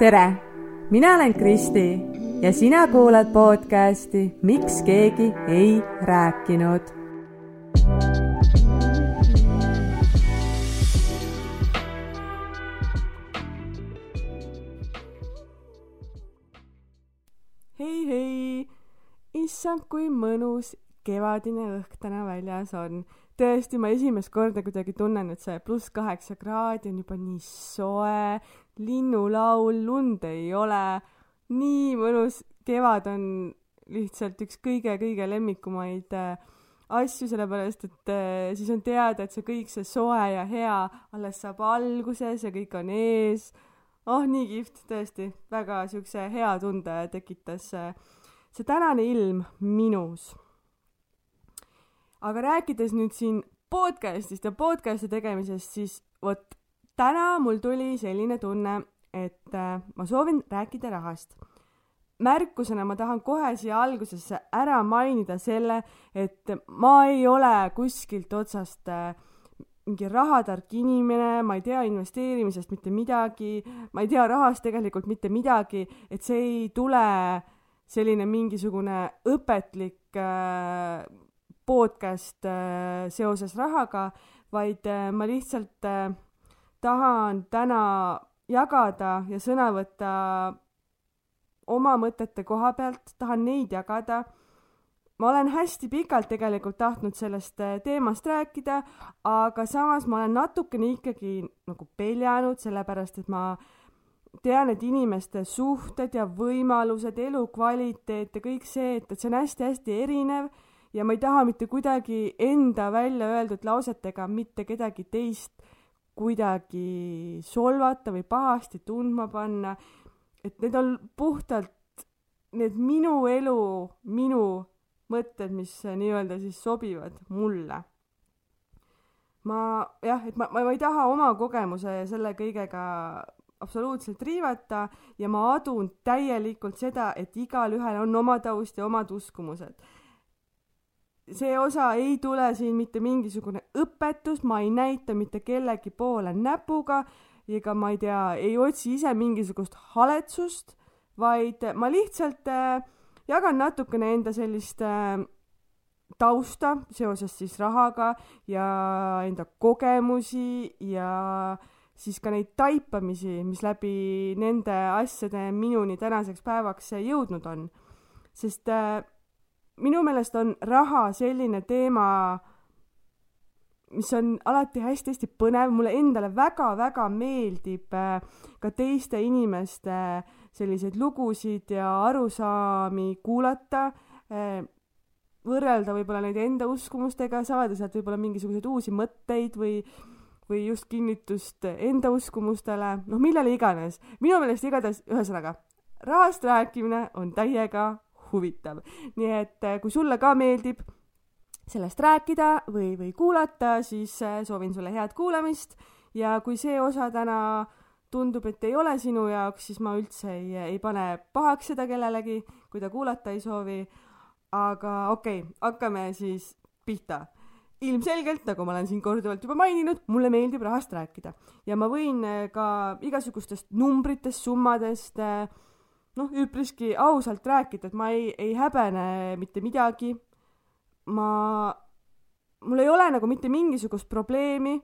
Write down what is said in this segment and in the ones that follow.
tere, mina olen Kristi ja sina kuulad podcasti Miks keegi ei rääkinud. hei, hei, issand, kui mõnus kevadine õhk täna väljas on. Tõesti, ma esimest korda kuidagi tunnen, et see pluss kaheksa kraadi on juba nii soe, linnulaul, lund ei ole, nii mõnus, kevad on lihtsalt üks kõige-kõige lemmikumaid äh, asju, sellepärast et äh, siis on teada, et see kõik, see soe ja hea alles saab alguses ja kõik on ees. oh, nii kihvt, tõesti, väga siukse hea tunde tekitas äh, see tänane ilm minus aga rääkides nüüd siin podcast'ist ja podcast'i tegemisest, siis vot täna mul tuli selline tunne, et äh, ma soovin rääkida rahast. märkusena ma tahan kohe siia algusesse ära mainida selle, et ma ei ole kuskilt otsast äh, mingi rahatark inimene, ma ei tea investeerimisest mitte midagi, ma ei tea rahast tegelikult mitte midagi, et see ei tule selline mingisugune õpetlik äh, podcast äh, seoses rahaga, vaid äh, ma lihtsalt äh, tahan täna jagada ja sõna võtta oma mõtete koha pealt, tahan neid jagada. ma olen hästi pikalt tegelikult tahtnud sellest teemast rääkida, aga samas ma olen natukene ikkagi nagu peljanud, sellepärast et ma tean, et inimeste suhted ja võimalused, elukvaliteet ja kõik see, et, et see on hästi-hästi erinev ja ma ei taha mitte kuidagi enda välja öeldud lausetega mitte kedagi teist kuidagi solvata või pahasti tundma panna. et need on puhtalt need minu elu, minu mõtted, mis nii-öelda siis sobivad mulle. ma jah, et ma, ma ei taha oma kogemuse selle kõigega absoluutselt riivata ja ma adun täielikult seda, et igalühel on oma taust ja omad uskumused see osa ei tule siin mitte mingisugune õpetus, ma ei näita mitte kellegi poole näpuga ega ma ei tea, ei otsi ise mingisugust haletsust, vaid ma lihtsalt äh, jagan natukene enda sellist äh, tausta seoses siis rahaga ja enda kogemusi ja siis ka neid taipamisi, mis läbi nende asjade minuni tänaseks päevaks jõudnud on. sest äh, minu meelest on raha selline teema, mis on alati hästi-hästi põnev, mulle endale väga-väga meeldib äh, ka teiste inimeste selliseid lugusid ja arusaami kuulata, äh, võrrelda võib-olla neid enda uskumustega, saada sealt võib-olla mingisuguseid uusi mõtteid või või just kinnitust enda uskumustele, noh, millele iganes. minu meelest igatahes, ühesõnaga, rahast rääkimine on täiega huvitav. nii et äh, kui sulle ka meeldib sellest rääkida või, või kuulata, siis äh, soovin sulle head kuulamist ja kui see osa täna tundub, et ei ole sinu jaoks, siis ma üldse ei, ei pane pahaks seda kellelegi, kui ta kuulata ei soovi. aga okei okay,, hakkame siis pihta. ilmselgelt, nagu ma olen siin korduvalt juba maininud, mulle meeldib rahast rääkida ja ma võin äh, ka igasugustest numbritest, summadest äh, noh, üpriski ausalt rääkida, et ma ei, ei häbene mitte midagi. ma, mul ei ole nagu mitte mingisugust probleemi.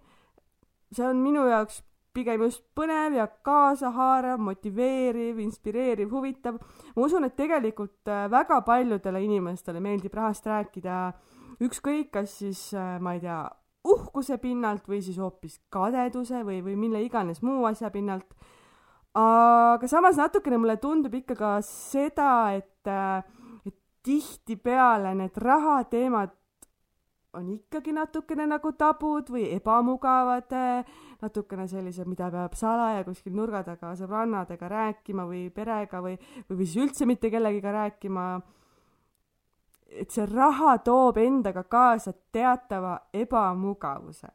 see on minu jaoks pigem just põnev ja kaasahaarav, motiveeriv, inspireeriv, huvitav. ma usun, et tegelikult äh, väga paljudele inimestele meeldib rahast rääkida, ükskõik, kas siis äh, ma ei tea, uhkuse pinnalt või siis hoopis kadeduse või, või mille iganes muu asja pinnalt aga samas natukene mulle tundub ikka ka seda, et, et tihtipeale need rahateemad on ikkagi natukene nagu tabud või ebamugavad, natukene sellised, mida peab salaja kuskil nurga taga sõbrannadega rääkima või perega või, või siis üldse mitte kellegiga rääkima. et see raha toob endaga kaasa teatava ebamugavuse.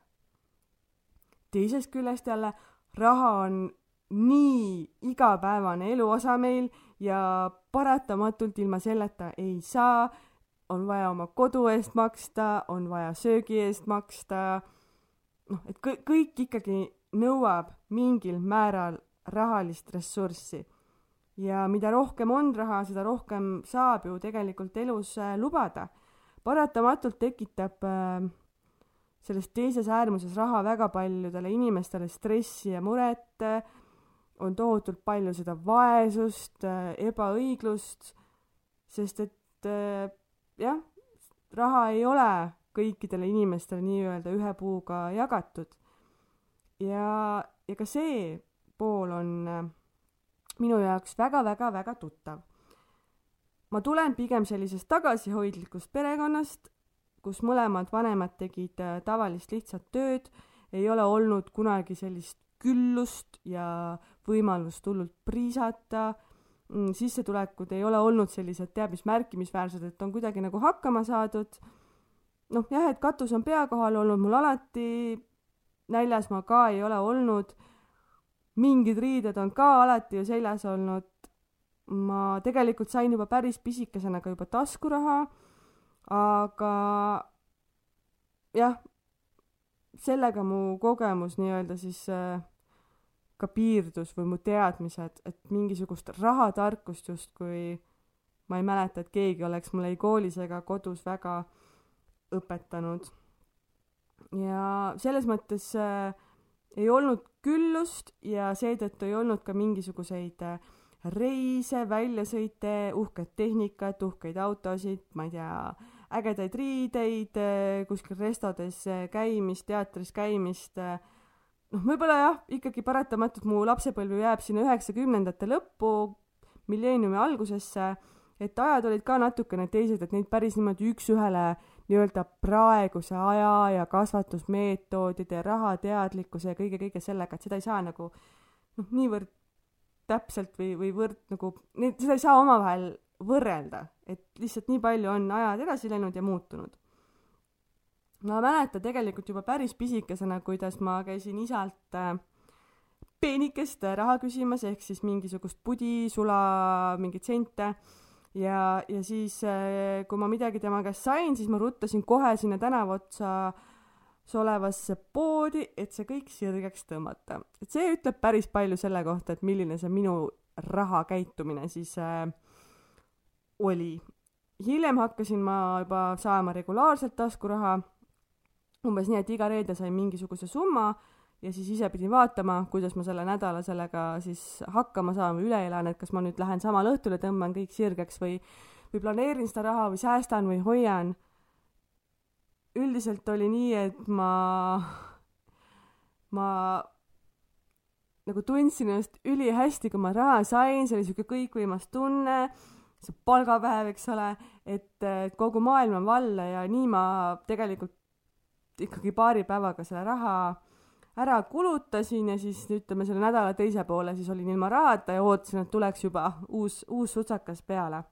teisest küljest jälle raha on nii igapäevane eluosa meil ja paratamatult ilma selleta ei saa, on vaja oma kodu eest maksta, on vaja söögi eest maksta, noh, et kõik, kõik ikkagi nõuab mingil määral rahalist ressurssi. ja mida rohkem on raha, seda rohkem saab ju tegelikult elus äh, lubada. paratamatult tekitab äh, selles teises äärmuses raha väga paljudele inimestele stressi ja muret, on tohutult palju seda vaesust, ebaõiglust, sest et jah, raha ei ole kõikidele inimestele nii-öelda ühe puuga jagatud. ja, ja ka see pool on minu jaoks väga-väga-väga tuttav. ma tulen pigem sellisest tagasihoidlikust perekonnast, kus mõlemad vanemad tegid äh, tavalist lihtsat tööd, ei ole olnud kunagi sellist küllust ja võimalust hullult priisata, mm, sissetulekud ei ole olnud sellised teab mis märkimisväärsed, et on kuidagi nagu hakkama saadud. noh, jah, et katus on pea kohal olnud mul alati, näljas ma ka ei ole olnud, mingid riided on ka alati ju seljas olnud, ma tegelikult sain juba päris pisikesena ka juba taskuraha aga jah, sellega mu kogemus nii-öelda siis äh, ka piirdus või mu teadmised, et mingisugust rahatarkust justkui ma ei mäleta, et keegi oleks mulle ei koolis ega kodus väga õpetanud. ja selles mõttes äh, ei olnud küllust ja seetõttu ei olnud ka mingisuguseid äh, reise, väljasõite, uhket tehnikat, uhkeid autosid, ma ei tea, ägedaid riideid, kuskil restodes käimist, teatris käimist. Noh, võib-olla jah, ikkagi paratamatult mu lapsepõlv jääb sinna üheksakümnendate lõppu, milleeniumi algusesse, et ajad olid ka natukene teised, et neid päris niimoodi üks-ühele nii-öelda praeguse aja ja kasvatusmeetodide rahateadlikkuse ja kõige-kõige sellega, et seda ei saa nagu noh, niivõrd täpselt või, või võrd nagu, seda ei saa omavahel võrrelda, et lihtsalt nii palju on ajad edasi läinud ja muutunud. Ma mäletan tegelikult juba päris pisikesena, kuidas ma käisin isalt äh, peenikest raha küsimas, ehk siis mingisugust pudi, sula, mingeid sente ja, ja siis, äh, kui ma midagi tema käest sain, siis ma ruttasin kohe sinna tänava otsa olevasse poodi, et see kõik sirgeks tõmmata. et see ütleb päris palju selle kohta, et milline see minu rahakäitumine siis äh, oli. hiljem hakkasin ma juba saama regulaarselt taskuraha, umbes nii, et iga reede sain mingisuguse summa ja siis ise pidin vaatama, kuidas ma selle nädala sellega siis hakkama saan või üle elan, et kas ma nüüd lähen samal õhtul ja tõmban kõik sirgeks või, või planeerin seda raha või säästan või hoian. Üldiselt oli nii, et ma, ma nagu tundsin ennast ülihästi, kui ma raha sain, see oli siuke kõikvõimas tunne, see palgapäev, eks ole, et kogu maailm on valla ja nii ma tegelikult ikkagi paari päevaga selle raha ära kulutasin ja siis ütleme selle nädala teise poole siis olin ilma rahata ja ootasin, et tuleks juba uus, uus sutsakas peale.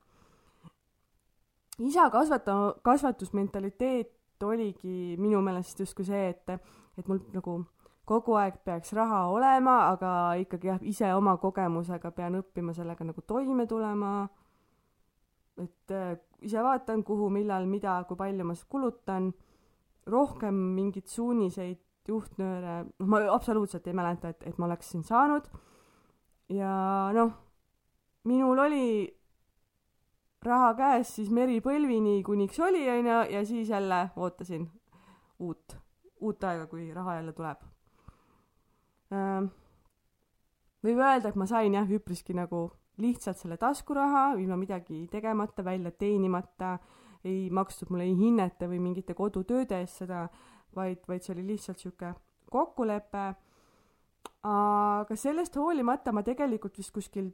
isa kasvata-, kasvatusmentaliteet oligi minu meelest justkui see, et, et mul nagu kogu aeg peaks raha olema, aga ikkagi jah, ise oma kogemusega pean õppima sellega nagu toime tulema. et äh, ise vaatan, kuhu, millal, mida, kui palju ma kulutan. Rohkem mingeid suuniseid, juhtnööre, noh, ma absoluutselt ei mäleta, et, et ma oleksin saanud. ja noh, minul oli raha käes, siis meri põlvini, kuniks oli, onju, ja siis jälle ootasin uut, uut aega, kui raha jälle tuleb. Ehm, võib öelda, et ma sain jah, üpriski nagu lihtsalt selle taskuraha, ilma midagi tegemata, välja teenimata, ei makstud mulle ei hinnete või mingite kodutööde eest seda, vaid, vaid see oli lihtsalt sihuke kokkulepe. aga sellest hoolimata ma tegelikult vist kuskil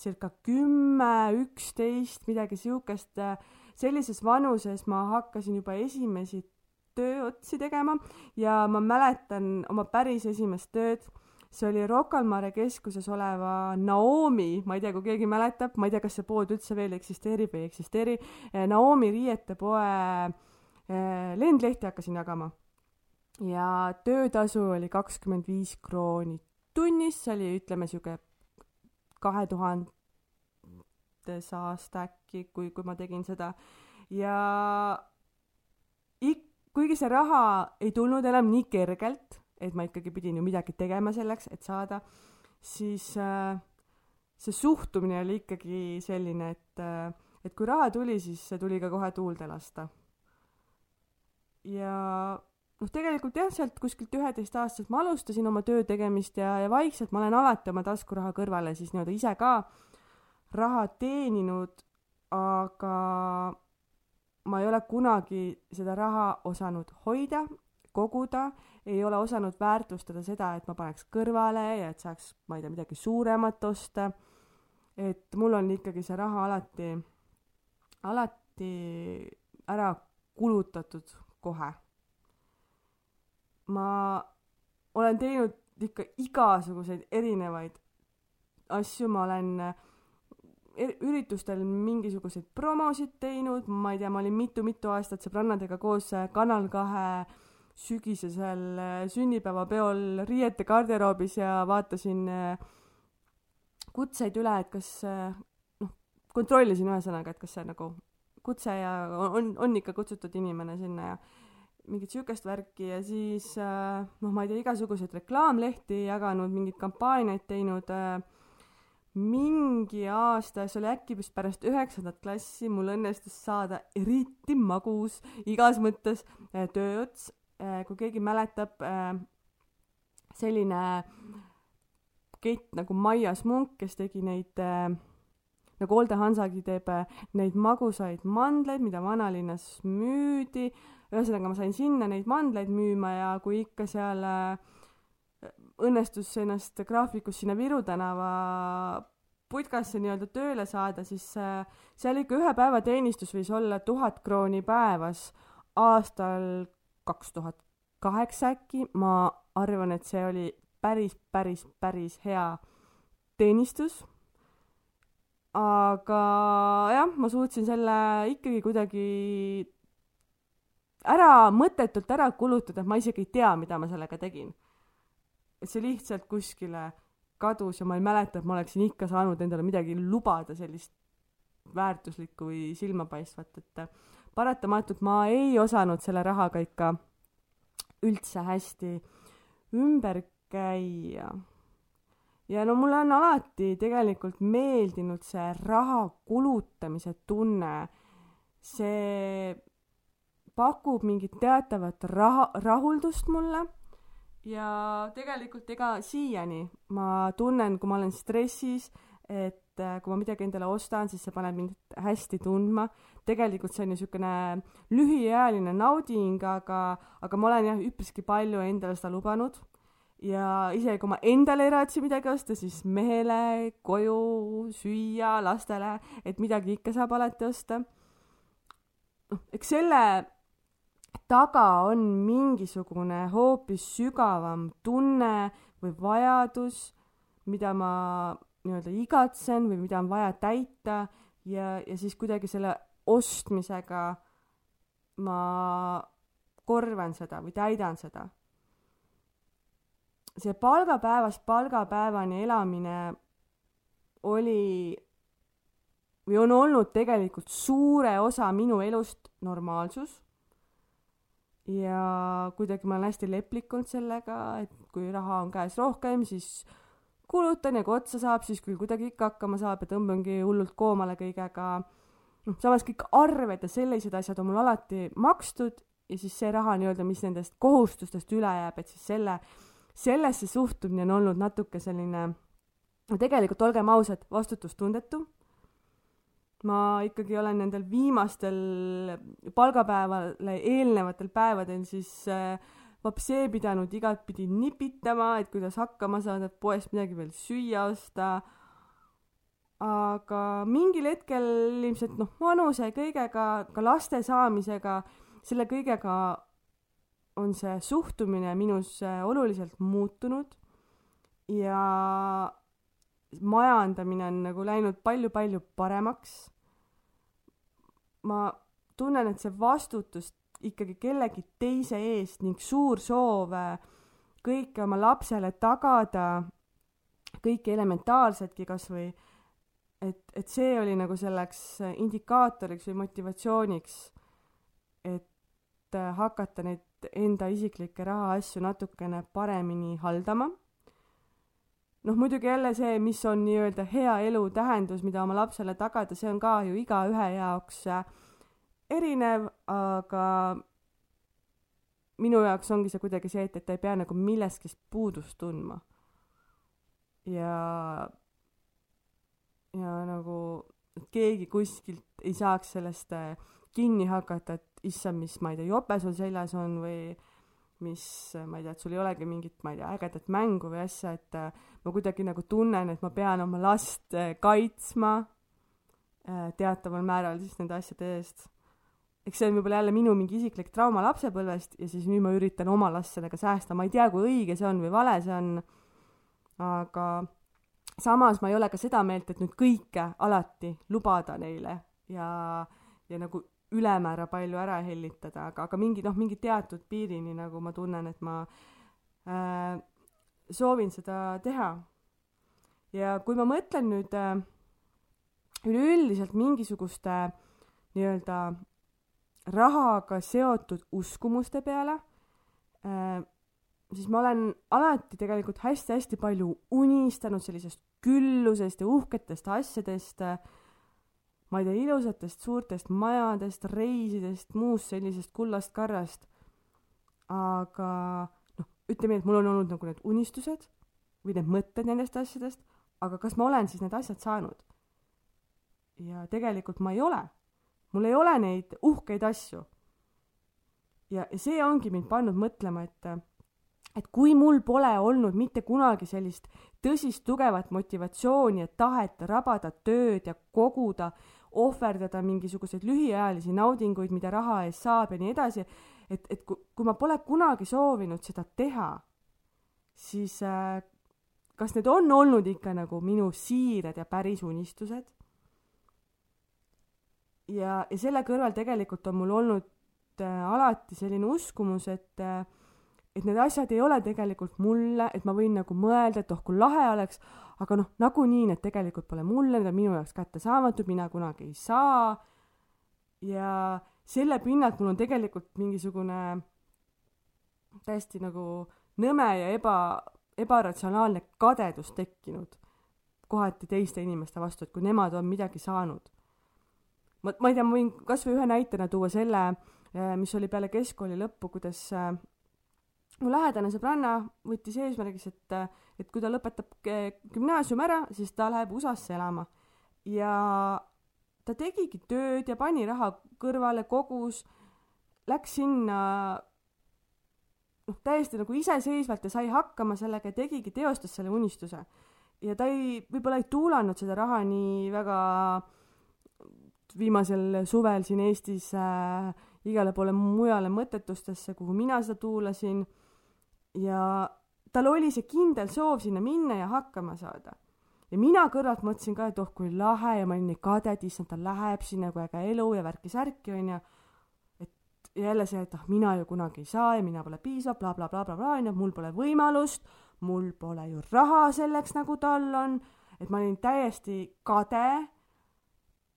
circa kümme, üksteist, midagi siukest. sellises vanuses ma hakkasin juba esimesi tööotsi tegema ja ma mäletan oma päris esimest tööd. See oli Rocca al Mare keskuses oleva Naomi, ma ei tea, kui keegi mäletab, ma ei tea, kas see pood üldse veel eksisteerib või ei eksisteeri. Naomi riietepoe eh, lendlehti hakkasin jagama ja töötasu oli kakskümmend viis krooni tunnis, see oli, ütleme, sihuke kahe tuhandes aasta äkki, kui, kui ma tegin seda. ja ik-, kuigi see raha ei tulnud enam nii kergelt, et ma ikkagi pidin ju midagi tegema selleks, et saada, siis äh, see suhtumine oli ikkagi selline, et äh, et kui raha tuli, siis see tuli ka kohe tuulde lasta. ja noh, tegelikult jah, sealt kuskilt üheteistaastaselt ma alustasin oma töö tegemist ja, ja vaikselt ma olen alati oma taskuraha kõrvale siis nii-öelda ise ka raha teeninud, aga ma ei ole kunagi seda raha osanud hoida, koguda, ei ole osanud väärtustada seda, et ma paneks kõrvale ja et saaks, ma ei tea, midagi suuremat osta. et mul on ikkagi see raha alati, alati ära kulutatud kohe ma olen teinud ikka igasuguseid erinevaid asju, ma olen er, üritustel mingisuguseid promosid teinud, ma ei tea, ma olin mitu-mitu aastat sõbrannadega koos Kanal kahe sügisesel äh, sünnipäevapeol riiete garderoobis ja vaatasin äh, kutseid üle, et kas äh, noh, kontrollisin ühesõnaga, et kas see nagu kutse ja on, on ikka kutsutud inimene sinna ja mingit siukest värki ja siis noh, ma ei tea, igasuguseid reklaamlehti jaganud, mingeid kampaaniaid teinud. Mingi aasta, see oli äkki vist pärast üheksandat klassi, mul õnnestus saada eriti magus igas mõttes tööots. Kui keegi mäletab, selline kett nagu Maia Smunk, kes tegi neid nagu Olde Hansagi teeb neid magusaid mandleid, mida vanalinnas müüdi. Ühesõnaga ma sain sinna neid mandleid müüma ja kui ikka seal äh, õnnestus ennast graafikus sinna Viru tänava putkasse nii-öelda tööle saada, siis äh, seal ikka ühe päeva teenistus võis olla tuhat krooni päevas aastal kaks tuhat kaheksa äkki, ma arvan, et see oli päris, päris, päris hea teenistus. aga jah, ma suutsin selle ikkagi kuidagi ära mõttetult ära kulutada, ma isegi ei tea, mida ma sellega tegin. see lihtsalt kuskile kadus ja ma ei mäleta, et ma oleksin ikka saanud endale midagi lubada sellist väärtuslikku või silmapaistvat, et paratamatult ma ei osanud selle rahaga ikka üldse hästi ümber käia. ja no mulle on alati tegelikult meeldinud see raha kulutamise tunne, see pakub mingit teatavat raha, rahuldust mulle ja tegelikult ega siiani ma tunnen, kui ma olen stressis, et äh, kui ma midagi endale ostan, siis see paneb mind hästi tundma. Tegelikult see on ju niisugune lühiajaline nauding, aga, aga ma olen jah, üpriski palju endale seda lubanud. ja isegi kui ma endale ei raatsi midagi osta, siis mehele, koju, süüa, lastele, et midagi ikka saab alati osta. noh, eks selle taga on mingisugune hoopis sügavam tunne või vajadus, mida ma nii-öelda igatsen või mida on vaja täita ja, ja siis kuidagi selle ostmisega ma korvan seda või täidan seda. see palgapäevast palgapäevani elamine oli või on olnud tegelikult suure osa minu elust normaalsus ja kuidagi ma olen hästi leplik olnud sellega, et kui raha on käes rohkem, siis kulutan ja kui otsa saab, siis küll kuidagi ikka hakkama saab ja tõmbangi hullult koomale kõigega. Noh, samas kõik arved ja sellised asjad on mul alati makstud ja siis see raha nii-öelda, mis nendest kohustustest üle jääb, et siis selle, sellesse suhtumine on olnud natuke selline, tegelikult olgem ausad, vastutustundetu ma ikkagi olen nendel viimastel palgapäevale eelnevatel päevadel siis äh, vapsee pidanud igatpidi nipitama, et kuidas hakkama saada, et poest midagi veel süüa osta. Aga mingil hetkel ilmselt noh, vanuse kõigega, ka laste saamisega, selle kõigega on see suhtumine minus äh, oluliselt muutunud ja majandamine on nagu läinud palju-palju paremaks. ma tunnen, et see vastutus ikkagi kellegi teise eest ning suur soov äh, kõike oma lapsele tagada, kõike elementaarsetki kasvõi, et, et see oli nagu selleks indikaatoriks või motivatsiooniks, et äh, hakata neid enda isiklikke rahaasju natukene paremini haldama. noh, muidugi jälle see, mis on nii-öelda hea elu tähendus, mida oma lapsele tagada, see on ka ju igaühe jaoks äh, erinev, aga minu jaoks ongi see kuidagi see, et, et ta ei pea nagu millestki puudust tundma. ja, ja nagu, et keegi kuskilt ei saaks sellest äh, kinni hakata, et issand, mis, ma ei tea, jope sul seljas on või mis, ma ei tea, et sul ei olegi mingit, ma ei tea, ägedat mängu või asja, et äh, ma kuidagi nagu tunnen, et ma pean oma last äh, kaitsma teataval määral siis nende asjade eest. Eks see on võib-olla jälle minu mingi isiklik trauma lapsepõlvest ja siis nüüd ma üritan oma last sellega säästa, ma ei tea, kui õige see on või vale see on, aga samas ma ei ole ka seda meelt, et nüüd kõike alati lubada neile ja, ja nagu ülemäära palju ära hellitada, aga, aga mingi noh, mingi teatud piirini nagu ma tunnen, et ma äh, soovin seda teha. ja kui ma mõtlen nüüd äh, üleüldiselt mingisuguste nii-öelda rahaga seotud uskumuste peale äh,, siis ma olen alati tegelikult hästi-hästi palju unistanud sellisest küllusest ja uhketest asjadest ma ei tea, ilusatest suurtest majadest, reisidest, muust sellisest kullast karrast. aga noh, ütleme nii, et mul on olnud nagu need unistused või need mõtted nendest asjadest, aga kas ma olen siis need asjad saanud? ja tegelikult ma ei ole mul ei ole neid uhkeid asju. ja see ongi mind pannud mõtlema, et et kui mul pole olnud mitte kunagi sellist tõsist tugevat motivatsiooni ja tahet rabada tööd ja koguda, ohverdada mingisuguseid lühiajalisi naudinguid, mida raha eest saab ja nii edasi, et, et kui, kui ma pole kunagi soovinud seda teha, siis äh, kas need on olnud ikka nagu minu siired ja päris unistused? ja, ja selle kõrval tegelikult on mul olnud äh, alati selline uskumus, et äh, et need asjad ei ole tegelikult mulle, et ma võin nagu mõelda, et oh kui lahe oleks, aga noh, nagunii need tegelikult pole mulle, need on minu jaoks kättesaamatud, mina kunagi ei saa. ja selle pinnalt mul on tegelikult mingisugune täiesti nagu nõme ja eba, ebaratsionaalne kadedus tekkinud kohati teiste inimeste vastu, et kui nemad on midagi saanud ma, ma ei tea, ma võin kasvõi ühe näitena tuua selle, äh, mis oli peale keskkooli lõppu, kuidas äh, mu lähedane sõbranna võttis eesmärgiks, et, et kui ta lõpetab gümnaasiumi ära, siis ta läheb USA-sse elama. ja ta tegigi tööd ja pani raha kõrvale, kogus, läks sinna noh, täiesti nagu iseseisvalt ja sai hakkama sellega ja tegigi, teostas selle unistuse. ja ta ei, võib-olla ei tuulanud seda raha nii väga viimasel suvel siin Eestis äh, igale poole mujale mõttetustesse, kuhu mina seda tuulasin. Ja tal oli see kindel soov sinna minna ja hakkama saada. ja mina kõrvalt mõtlesin ka, et oh kui lahe ja ma olin nii kade, et issand, ta läheb sinna, kui äge elu ja värki-särki onju. et jälle see, et ah mina ju kunagi ei saa ja mina pole piisav bla, bla, blablabla onju, mul pole võimalust, mul pole ju raha selleks, nagu tal on. et ma olin täiesti kade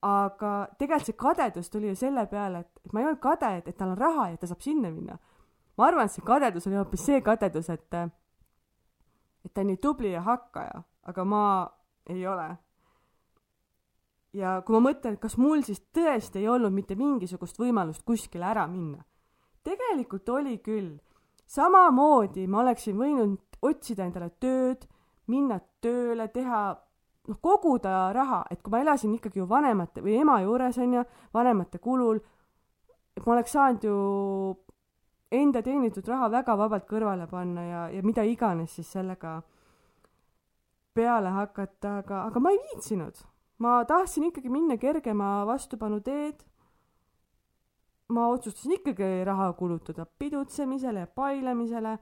aga tegelikult see kadedus tuli ju selle peale, et, et ma ei olnud kade, et, et tal on raha ja ta saab sinna minna. Ma arvan, et see kadedus oli hoopis see kadedus, et, et ta on nii tubli ja hakkaja, aga ma ei ole. ja kui ma mõtlen, et kas mul siis tõesti ei olnud mitte mingisugust võimalust kuskile ära minna. tegelikult oli küll. samamoodi ma oleksin võinud otsida endale tööd, minna tööle, teha noh, koguda raha, et kui ma elasin ikkagi ju vanemate või ema juures onju, vanemate kulul, et ma oleks saanud ju enda teenitud raha väga vabalt kõrvale panna ja, ja mida iganes siis sellega peale hakata, aga, aga ma ei viitsinud. ma tahtsin ikkagi minna kergema vastupanu teed. ma otsustasin ikkagi raha kulutada pidutsemisele ja pailamisele.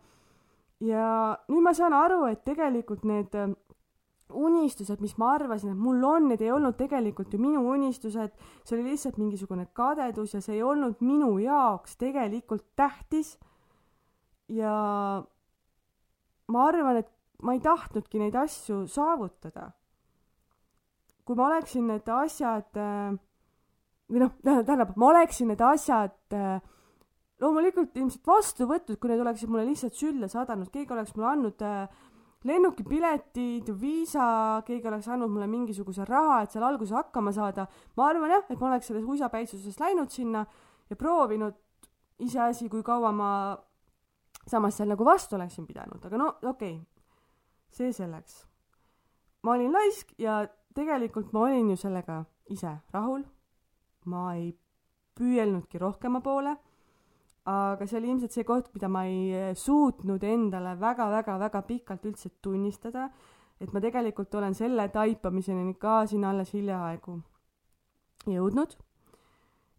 ja nüüd ma saan aru, et tegelikult need unistused, mis ma arvasin, et mul on, need ei olnud tegelikult ju minu unistused, see oli lihtsalt mingisugune kadedus ja see ei olnud minu jaoks tegelikult tähtis. ja ma arvan, et ma ei tahtnudki neid asju saavutada. kui ma oleksin need asjad või noh, tähendab, ma oleksin need asjad loomulikult ilmselt vastu võtnud, kui need oleksid mulle lihtsalt sülle sadanud, keegi oleks mulle andnud äh, lennukipiletid, viisa, keegi oleks andnud mulle mingisuguse raha, et seal alguses hakkama saada. ma arvan jah, et ma oleks selles uisapäitsuses läinud sinna ja proovinud iseasi, kui kaua ma samas seal nagu vastu oleksin pidanud, aga no okei okay., see selleks. ma olin laisk ja tegelikult ma olin ju sellega ise rahul. ma ei püüelnudki rohkema poole aga see oli ilmselt see koht, mida ma ei eh, suutnud endale väga-väga-väga pikalt üldse tunnistada, et ma tegelikult olen selle taipamiseni ka siin alles hiljaaegu jõudnud.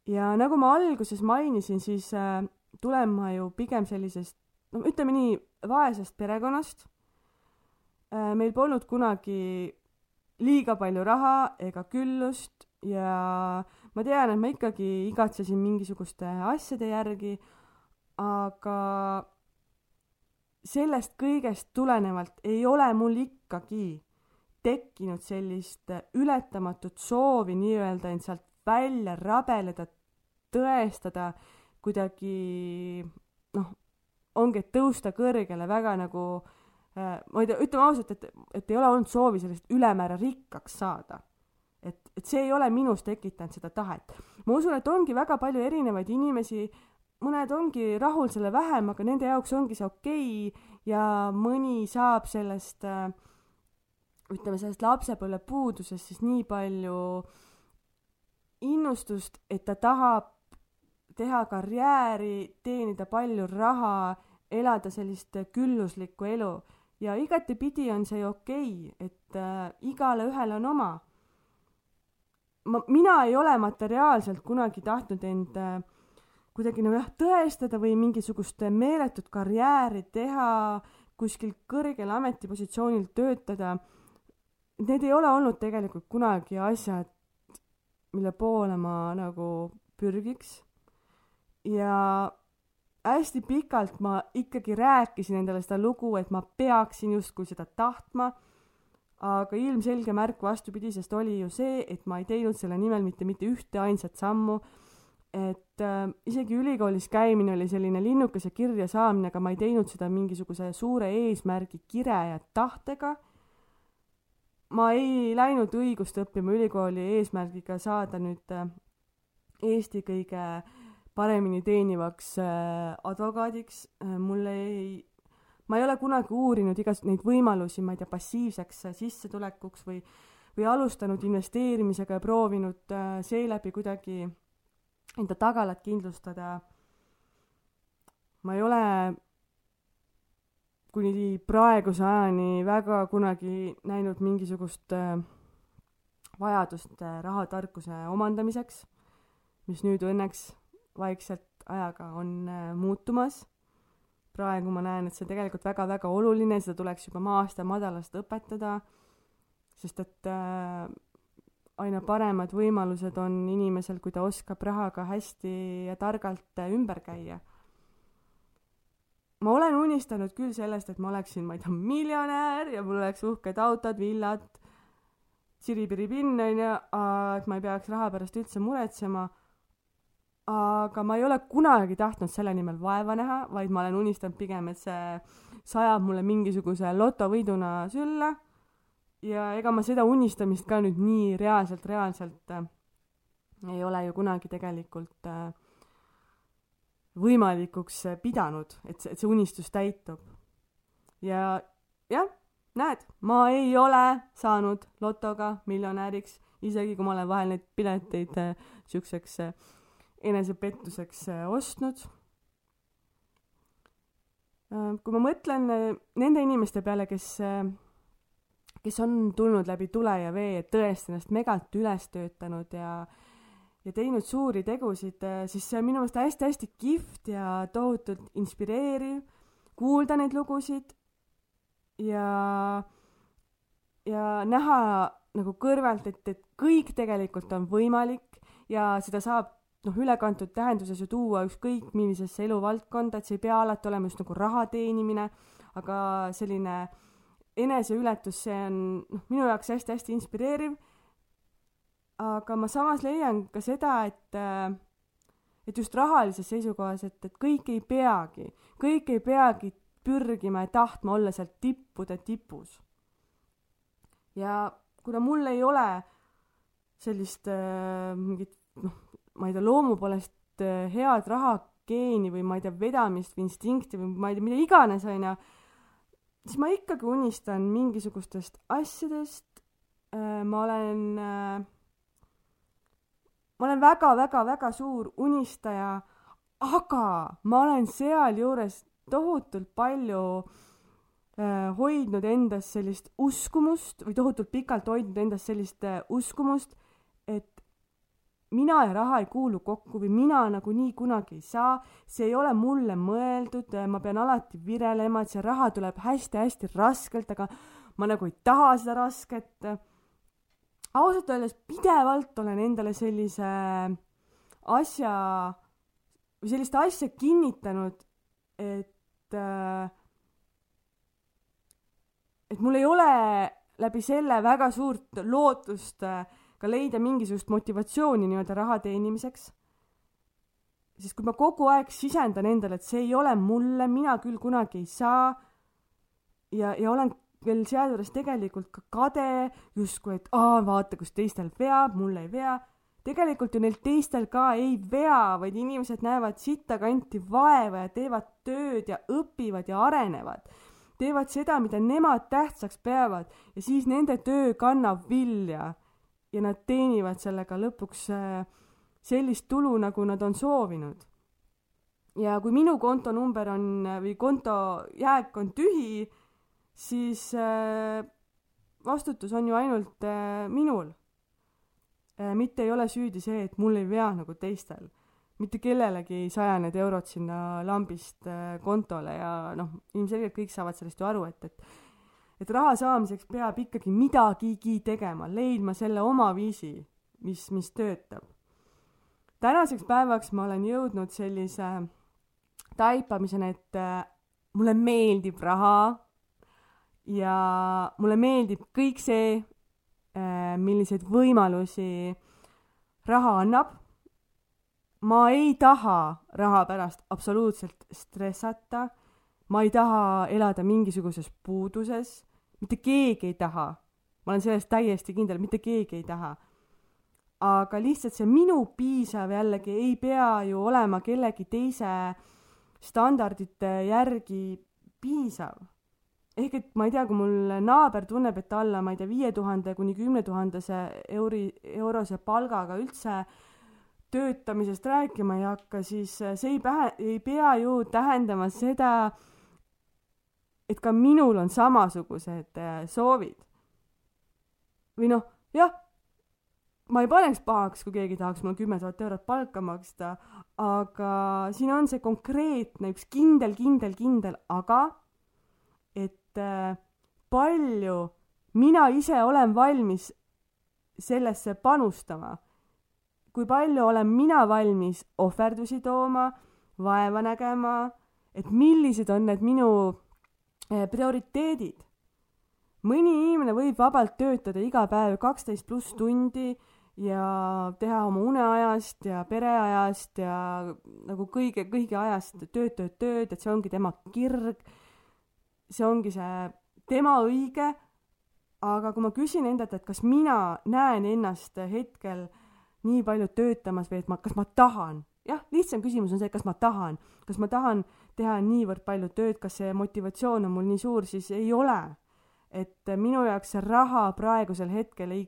ja nagu ma alguses mainisin, siis äh, tulen ma ju pigem sellisest, no ütleme nii, vaesest perekonnast äh,. meil polnud kunagi liiga palju raha ega küllust ja ma tean, et ma ikkagi igatsesin mingisuguste asjade järgi, aga sellest kõigest tulenevalt ei ole mul ikkagi tekkinud sellist ületamatut soovi nii-öelda end sealt välja rabeleda, tõestada kuidagi noh, ongi, et tõusta kõrgele väga nagu äh, ma ei tea, ütleme ausalt, et, et ei ole olnud soovi sellest ülemäära rikkaks saada et, et see ei ole minus tekitanud seda tahet. ma usun, et ongi väga palju erinevaid inimesi, mõned ongi rahul selle vähem, aga nende jaoks ongi see okei okay ja mõni saab sellest äh, ütleme, sellest lapsepõlve puudusest siis nii palju innustust, et ta tahab teha karjääri, teenida palju raha, elada sellist külluslikku elu. Ja igatepidi on see okei okay,, et äh, igale ühele on oma. Ma, mina ei ole materiaalselt kunagi tahtnud end äh, kuidagi nagu jah, tõestada või mingisugust meeletut karjääri teha, kuskil kõrgel ametipositsioonil töötada. Need ei ole olnud tegelikult kunagi asjad, mille poole ma nagu pürgiks. ja hästi pikalt ma ikkagi rääkisin endale seda lugu, et ma peaksin justkui seda tahtma aga ilmselge märk vastupidisest oli ju see, et ma ei teinud selle nimel mitte mitte ühte ainsat sammu, et äh, isegi ülikoolis käimine oli selline linnukese kirja saamine, aga ma ei teinud seda mingisuguse suure eesmärgi, kire ja tahtega. ma ei läinud õigust õppima ülikooli eesmärgiga saada nüüd äh, Eesti kõige paremini teenivaks äh, advokaadiks äh,, mulle ei ma ei ole kunagi uurinud igas- neid võimalusi, ma ei tea, passiivseks sissetulekuks või või alustanud investeerimisega ja proovinud äh, seeläbi kuidagi enda tagalat kindlustada. ma ei ole kuni praeguse ajani väga kunagi näinud mingisugust äh, vajadust äh, rahatarkuse omandamiseks, mis nüüd õnneks vaikselt ajaga on muutumas praegu ma näen, et see on tegelikult väga-väga oluline, seda tuleks juba maast ja madalast õpetada, sest et äh, aina paremad võimalused on inimesel, kui ta oskab rahaga hästi ja targalt ümber käia. ma olen unistanud küll sellest, et ma oleksin, ma ei tea, miljonär ja mul oleks uhked autod, villad, siripiripinn onju, et ma ei peaks raha pärast üldse muretsema aga ma ei ole kunagi tahtnud selle nimel vaeva näha, vaid ma olen unistanud pigem, et see sajab mulle mingisuguse lotovõiduna sülle. Ja ega ma seda unistamist ka nüüd nii reaalselt, reaalselt äh, ei ole ju kunagi tegelikult äh, võimalikuks pidanud, et see, et see unistus täitub. ja jah, näed, ma ei ole saanud lotoga miljonäriks, isegi kui ma olen vahel neid pileteid äh, siukseks äh, enesepettuseks äh, ostnud. Äh, kui ma mõtlen äh, nende inimeste peale, kes, kes on tulnud läbi tule ja vee, tõesti ennast megalt üles töötanud ja ja teinud suuri tegusid, siis see on minu meelest hästi-hästi kihvt ja tohutult inspireeriv kuulda neid lugusid ja, ja näha nagu kõrvalt, et, et kõik tegelikult on võimalik ja seda saab noh, ülekantud tähenduses ju tuua ükskõik millisesse eluvaldkonda, et see ei pea alati olema just nagu raha teenimine, aga selline eneseületus, see on noh, minu jaoks hästi-hästi inspireeriv. aga ma samas leian ka seda, et et just rahalises seisukohas, et, et kõik ei peagi, kõik ei peagi pürgima ja tahtma olla seal tippude tipus. ja kuna mul ei ole sellist äh, mingit noh, ma ei tea, loomu poolest äh, head rahageeni või ma ei tea, vedamist või instinkti või ma ei tea, mida iganes, onju, siis ma ikkagi unistan mingisugustest asjadest. Äh,, ma olen äh, ma olen väga-väga-väga suur unistaja, aga ma olen sealjuures tohutult palju äh, hoidnud endas sellist uskumust või tohutult pikalt hoidnud endas sellist uskumust, mina ja raha ei kuulu kokku või mina nagunii kunagi ei saa, see ei ole mulle mõeldud, ma pean alati virelema, et see raha tuleb hästi-hästi raskelt, aga ma nagu ei taha seda rasket. Ausalt öeldes pidevalt olen endale sellise asja või sellist asja kinnitanud, et et mul ei ole läbi selle väga suurt lootust äh, ka leida mingisugust motivatsiooni nii-öelda raha teenimiseks. sest kui ma kogu aeg sisendan endale, et see ei ole mulle, mina küll kunagi ei saa ja, ja olen veel sealjuures tegelikult ka kade, justkui, et aa, vaata, kus teistel veab, mul ei vea. tegelikult ju neil teistel ka ei vea, vaid inimesed näevad sittakanti vaeva ja teevad tööd ja õpivad ja arenevad. teevad seda, mida nemad tähtsaks peavad ja siis nende töö kannab vilja. Ja nad teenivad sellega lõpuks äh, sellist tulu, nagu nad on soovinud. ja kui minu kontonumber on või konto jääk on tühi siis äh, vastutus on ju ainult äh, minul äh,. mitte ei ole süüdi see, et mul ei vea nagu teistel. mitte kellelegi ei saja need eurod sinna lambist äh, kontole ja noh, ilmselgelt kõik saavad sellest ju aru, et, et et raha saamiseks peab ikkagi midagigi tegema, leidma selle oma viisi, mis, mis töötab. tänaseks päevaks ma olen jõudnud sellise taipamiseni, et äh, mulle meeldib raha, ja mulle meeldib kõik see, äh, milliseid võimalusi raha annab. ma ei taha raha pärast absoluutselt stressata. ma ei taha elada mingisuguses puuduses. Mitte keegi ei taha. ma olen selles täiesti kindel, mitte keegi ei taha. aga lihtsalt see minu piisav jällegi ei pea ju olema kellegi teise standardite järgi piisav ehk et ma ei tea, kui mul naaber tunneb, et alla, ma ei tea, viie tuhande kuni kümne tuhandese euri, eurose palgaga üldse töötamisest rääkima ei hakka, siis see ei pähe, ei pea ju tähendama seda, et ka minul on samasugused äh, soovid. või noh, jah, ma ei paneks pahaks, kui keegi tahaks mulle kümme tuhat eurot palka maksta, aga siin on see konkreetne, üks kindel, kindel, kindel aga et äh, palju mina ise olen valmis sellesse panustama. kui palju olen mina valmis ohverdusi tooma, vaeva nägema, et millised on need minu prioriteedid. mõni inimene võib vabalt töötada iga päev kaksteist pluss tundi ja teha oma uneajast ja pereajast ja nagu kõige, kõigi ajast tööd, tööd, tööd, et see ongi tema kirg see ongi see tema õige, aga kui ma küsin endalt, et kas mina näen ennast hetkel nii palju töötamas või et ma, kas ma tahan, jah, lihtsam küsimus on see, kas ma tahan, kas ma tahan teha niivõrd palju tööd, kas see motivatsioon on mul nii suur, siis ei ole. et minu jaoks see raha praegusel hetkel ei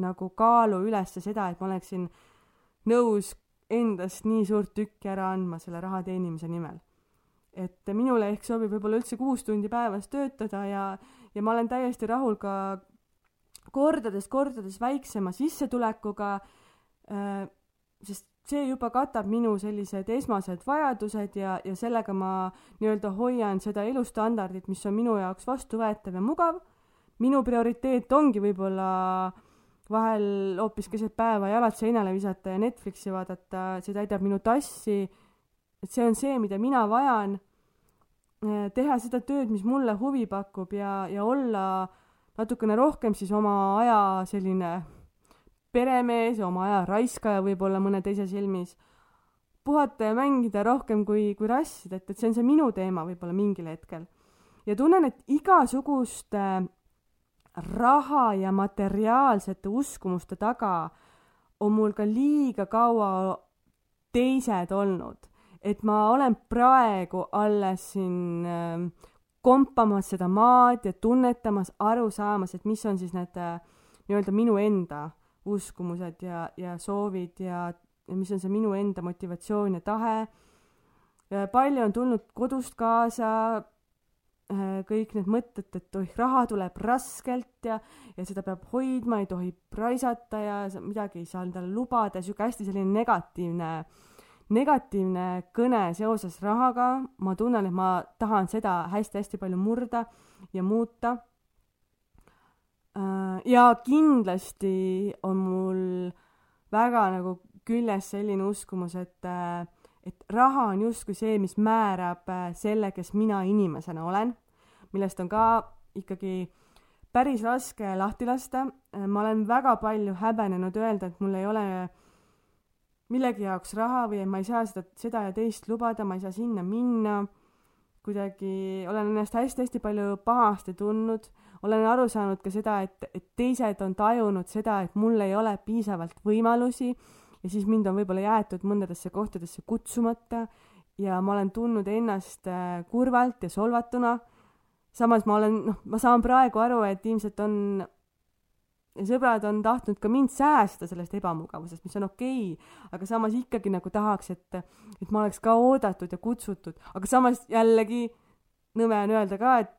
nagu kaalu üles seda, et ma oleksin nõus endast nii suurt tükki ära andma selle raha teenimise nimel et minule ehk sobib võib-olla üldse kuus tundi päevas töötada ja, ja ma olen täiesti rahul ka kordades-kordades väiksema sissetulekuga äh,, sest see juba katab minu sellised esmased vajadused ja, ja sellega ma nii-öelda hoian seda elustandardit, mis on minu jaoks vastuvõetav ja mugav. minu prioriteet ongi võib-olla vahel hoopis keset päeva jalad seinale visata ja Netflixi vaadata, see täidab minu tassi et see on see, mida mina vajan, eh, teha seda tööd, mis mulle huvi pakub ja, ja olla natukene rohkem siis oma aja selline peremees ja oma aja raiskaja võib-olla mõne teise silmis. puhata ja mängida rohkem kui, kui rassida, et, et see on see minu teema võib-olla mingil hetkel. ja tunnen, et igasuguste raha ja materiaalsete uskumuste taga on mul ka liiga kaua teised olnud. et ma olen praegu alles siin äh, kompamas seda maad ja tunnetamas, aru saamas, et mis on siis need äh, nii-öelda minu enda uskumused ja, ja soovid ja, ja mis on see minu enda motivatsioon ja tahe. palju on tulnud kodust kaasa äh, kõik need mõtted, et oih, raha tuleb raskelt ja, ja seda peab hoidma, ei tohi praisata ja midagi ei saa endale lubada, sihuke hästi selline negatiivne, negatiivne kõne seoses rahaga. ma tunnen, et ma tahan seda hästi-hästi palju murda ja muuta ja kindlasti on mul väga nagu küljes selline uskumus, et, äh, et raha on justkui see, mis määrab äh, selle, kes mina inimesena olen, millest on ka ikkagi päris raske lahti lasta. ma olen väga palju häbenenud öelda, et mul ei ole millegi jaoks raha või et ma ei saa seda, seda ja teist lubada, ma ei saa sinna minna. kuidagi olen ennast hästi-hästi palju pahasti tundnud olen aru saanud ka seda, et, et teised on tajunud seda, et mul ei ole piisavalt võimalusi ja siis mind on võib-olla jäetud mõndadesse kohtadesse kutsumata ja ma olen tundnud ennast äh, kurvalt ja solvatuna. samas ma olen, noh, ma saan praegu aru, et ilmselt on sõbrad on tahtnud ka mind säästa sellest ebamugavusest, mis on okei okay,, aga samas ikkagi nagu tahaks, et, et ma oleks ka oodatud ja kutsutud, aga samas jällegi nõme on öelda ka, et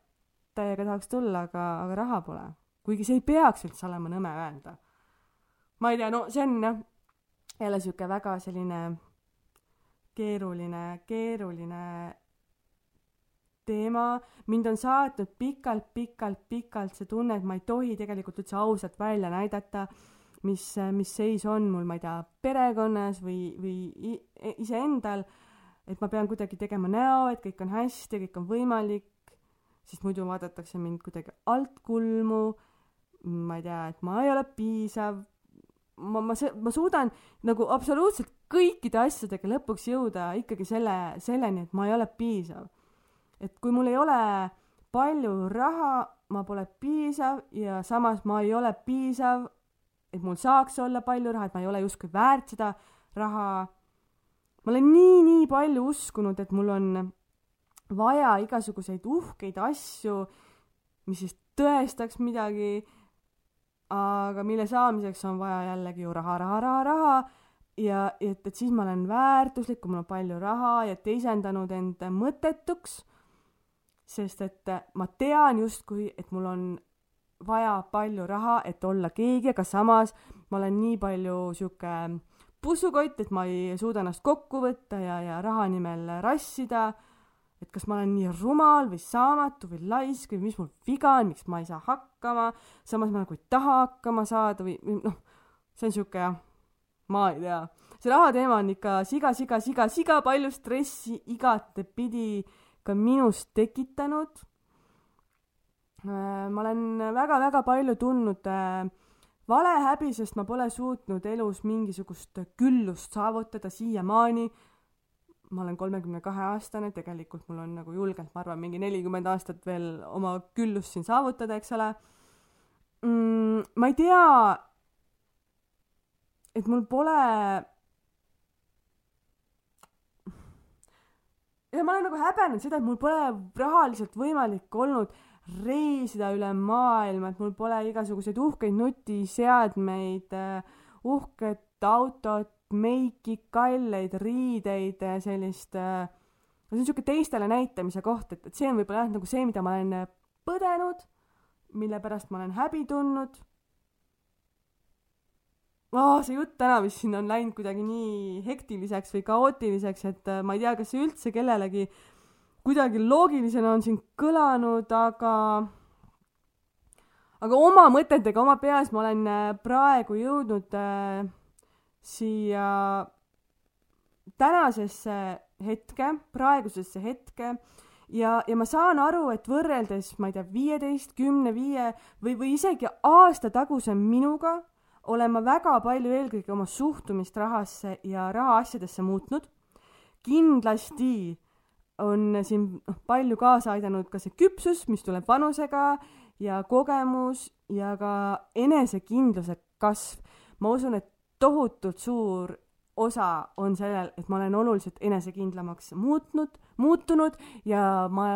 täiega tahaks tulla, aga, aga raha pole. kuigi see ei peaks üldse olema nõme öelda. ma ei tea, no see on jah, jälle sihuke väga selline keeruline, keeruline teema. mind on saatnud pikalt, pikalt, pikalt see tunne, et ma ei tohi tegelikult üldse ausalt välja näidata, mis, mis seis on mul, ma ei tea, perekonnas või, või iseendal. et ma pean kuidagi tegema näo, et kõik on hästi, kõik on võimalik sest muidu vaadatakse mind kuidagi altkulmu, ma ei tea, et ma ei ole piisav, ma, ma, ma suudan nagu absoluutselt kõikide asjadega lõpuks jõuda ikkagi selle, selleni, et ma ei ole piisav. et kui mul ei ole palju raha, ma pole piisav ja samas ma ei ole piisav, et mul saaks olla palju raha, et ma ei ole justkui väärt seda raha. ma olen nii, nii palju uskunud, et mul on vaja igasuguseid uhkeid asju, mis siis tõestaks midagi, aga mille saamiseks on vaja jällegi ju raha, raha, raha, raha. Ja et, et siis ma olen väärtuslik, kui mul on palju raha ja teisendanud end mõttetuks, sest et ma tean justkui, et mul on vaja palju raha, et olla keegi, aga samas ma olen nii palju sihuke pussukott, et ma ei suuda ennast kokku võtta ja, ja raha nimel rassida et kas ma olen nii rumal või saamatu või laisk või mis mul viga on, miks ma ei saa hakkama, samas ma nagu ei taha hakkama saada või, või noh, see on sihuke jah, ma ei tea. see raha teema on ikka siga, siga, siga, siga palju stressi igatepidi ka minus tekitanud. Äh, ma olen väga-väga palju tundnud äh, valehäbi, sest ma pole suutnud elus mingisugust küllust saavutada siiamaani ma olen kolmekümne kahe aastane, tegelikult mul on nagu julgelt, ma arvan, mingi nelikümmend aastat veel oma küllust siin saavutada, eks ole mm,. ma ei tea, et mul pole. ja ma olen nagu häbenenud seda, et mul pole rahaliselt võimalik olnud reisida üle maailma, et mul pole igasuguseid uhkeid nutiseadmeid, uhket autot, meiki, kalleid riideid, sellist äh, no see on niisugune teistele näitamise koht, et, et see on võib-olla jah, nagu see, mida ma olen äh, põdenud, mille pärast ma olen häbi tundnud oh,. see jutt täna vist siin on läinud kuidagi nii hektiliseks või kaootiliseks, et äh, ma ei tea, kas see üldse kellelegi kuidagi loogilisena on siin kõlanud, aga aga oma mõtetega oma peas ma olen praegu jõudnud äh, siia tänasesse hetke, praegusesse hetke ja, ja ma saan aru, et võrreldes, ma ei tea, viieteist, kümne viie või, või isegi aasta taguse minuga olen ma väga palju eelkõige oma suhtumist rahasse ja rahaasjadesse muutnud. kindlasti on siin noh, palju kaasa aidanud ka see küpsus, mis tuleb vanusega ja kogemus ja ka enesekindluse kasv. ma usun, et tohutult suur osa on sellel, et ma olen oluliselt enesekindlamaks muutnud, muutunud ja ma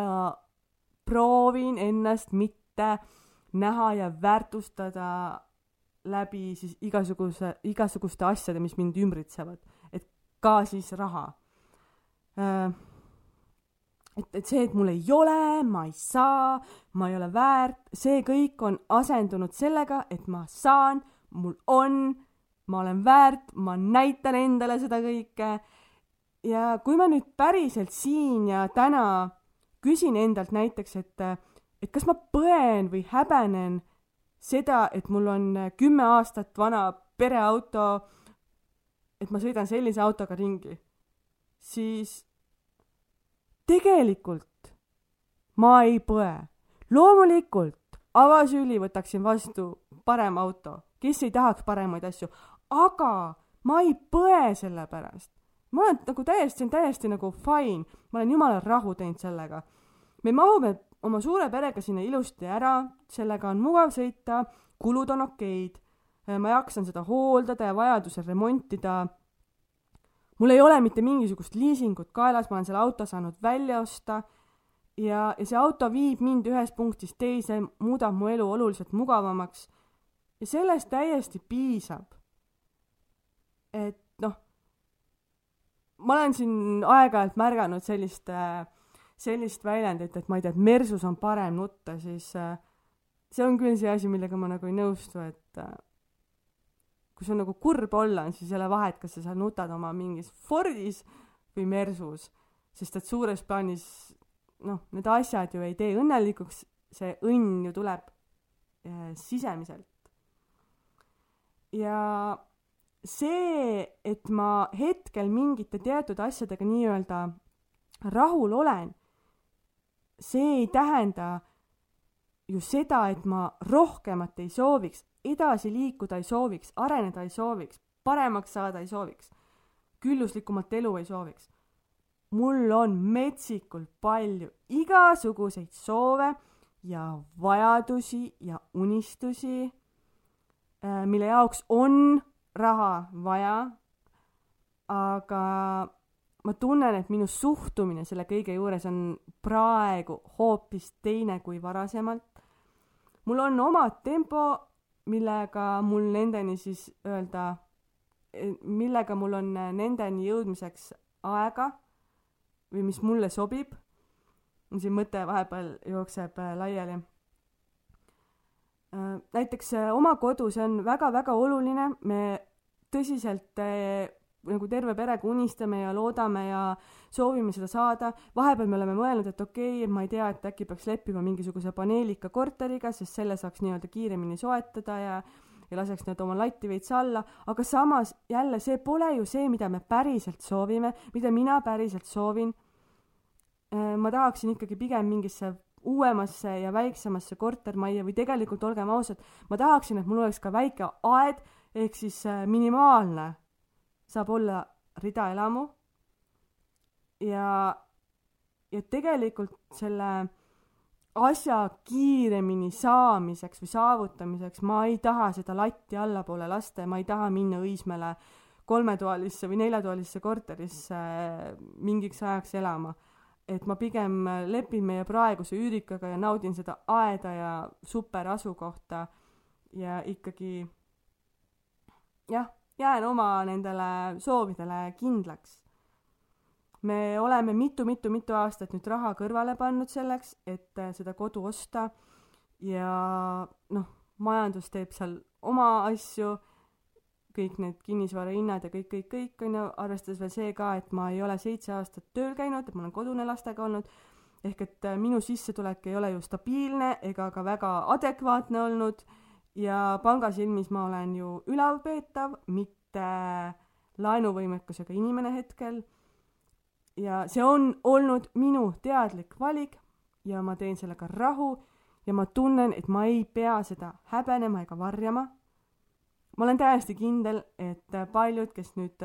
proovin ennast mitte näha ja väärtustada läbi siis igasuguse, igasuguste asjade, mis mind ümbritsevad. et ka siis raha. Äh, et, et see, et mul ei ole, ma ei saa, ma ei ole väärt, see kõik on asendunud sellega, et ma saan, mul on ma olen väärt, ma näitan endale seda kõike. ja kui ma nüüd päriselt siin ja täna küsin endalt näiteks, et, et kas ma põen või häbenen seda, et mul on kümme aastat vana pereauto, et ma sõidan sellise autoga ringi, siis tegelikult ma ei põe. loomulikult avasüli võtaksin vastu parem auto, kes ei tahaks paremaid asju, aga ma ei põe selle pärast. ma olen nagu täiesti, see on täiesti nagu fine, ma olen jumala rahu teinud sellega. me mahume oma suure perega sinna ilusti ära, sellega on mugav sõita, kulud on okeid, ma jaksan seda hooldada ja vajadusel remontida. mul ei ole mitte mingisugust liisingut kaelas, ma olen selle auto saanud välja osta. Ja, ja see auto viib mind ühest punktist teise, muudab mu elu oluliselt mugavamaks. Ja sellest täiesti piisab et noh, ma olen siin aeg-ajalt märganud sellist, äh, sellist väljendit, et ma ei tea, et Mersus on parem nutta, siis äh, see on küll see asi, millega ma nagu ei nõustu, et äh, kui sul nagu kurb olla on, siis ei ole vahet, kas sa seal nutad oma mingis Fordis või Mersus, sest et suures plaanis noh, need asjad ju ei tee õnnelikuks, see õnn ju tuleb äh, sisemiselt. ja see, et ma hetkel mingite teatud asjadega nii-öelda rahul olen, see ei tähenda ju seda, et ma rohkemat ei sooviks, edasi liikuda ei sooviks, areneda ei sooviks, paremaks saada ei sooviks, külluslikumat elu ei sooviks. mul on metsikult palju igasuguseid soove ja vajadusi ja unistusi, äh, mille jaoks on raha vaja, aga ma tunnen, et minu suhtumine selle kõige juures on praegu hoopis teine kui varasemalt. mul on oma tempo, millega mul nendeni siis öelda, millega mul on nendeni jõudmiseks aega või mis mulle sobib. siin mõte vahepeal jookseb laiali Äh, näiteks äh, oma kodu, see on väga-väga oluline, me tõsiselt äh, nagu terve perega unistame ja loodame ja soovime seda saada. vahepeal me oleme mõelnud, et okei okay,, ma ei tea, et äkki peaks leppima mingisuguse paneelika korteriga, sest selle saaks nii-öelda kiiremini soetada ja ja laseks nii-öelda oma latti veits alla, aga samas jälle see pole ju see, mida me päriselt soovime, mida mina päriselt soovin. ma tahaksin ikkagi pigem mingisse uuemasse ja väiksemasse kortermajja või tegelikult olgem ausad, ma tahaksin, et mul oleks ka väike aed ehk siis äh, minimaalne saab olla ridaelamu. ja, ja tegelikult selle asja kiiremini saamiseks või saavutamiseks ma ei taha seda latti allapoole lasta ja ma ei taha minna Õismäele kolmetoalisse või neljatoalisse korterisse äh, mingiks ajaks elama et ma pigem lepin meie praeguse üürikaga ja naudin seda aeda ja super asukohta ja ikkagi jah, jään oma nendele soovidele kindlaks. me oleme mitu-mitu-mitu aastat nüüd raha kõrvale pannud selleks, et seda kodu osta. Ja noh, majandus teeb seal oma asju. Kõik need kinnisvarahinnad ja kõik, kõik, kõik on ju, arvestades veel see ka, et ma ei ole seitse aastat tööl käinud, et ma olen kodune lastega olnud, ehk et äh, minu sissetulek ei ole ju stabiilne ega ka väga adekvaatne olnud ja panga silmis ma olen ju ülalpeetav, mitte laenuvõimekusega inimene hetkel. ja see on olnud minu teadlik valik ja ma teen sellega rahu ja ma tunnen, et ma ei pea seda häbenema ega varjama ma olen täiesti kindel, et paljud, kes nüüd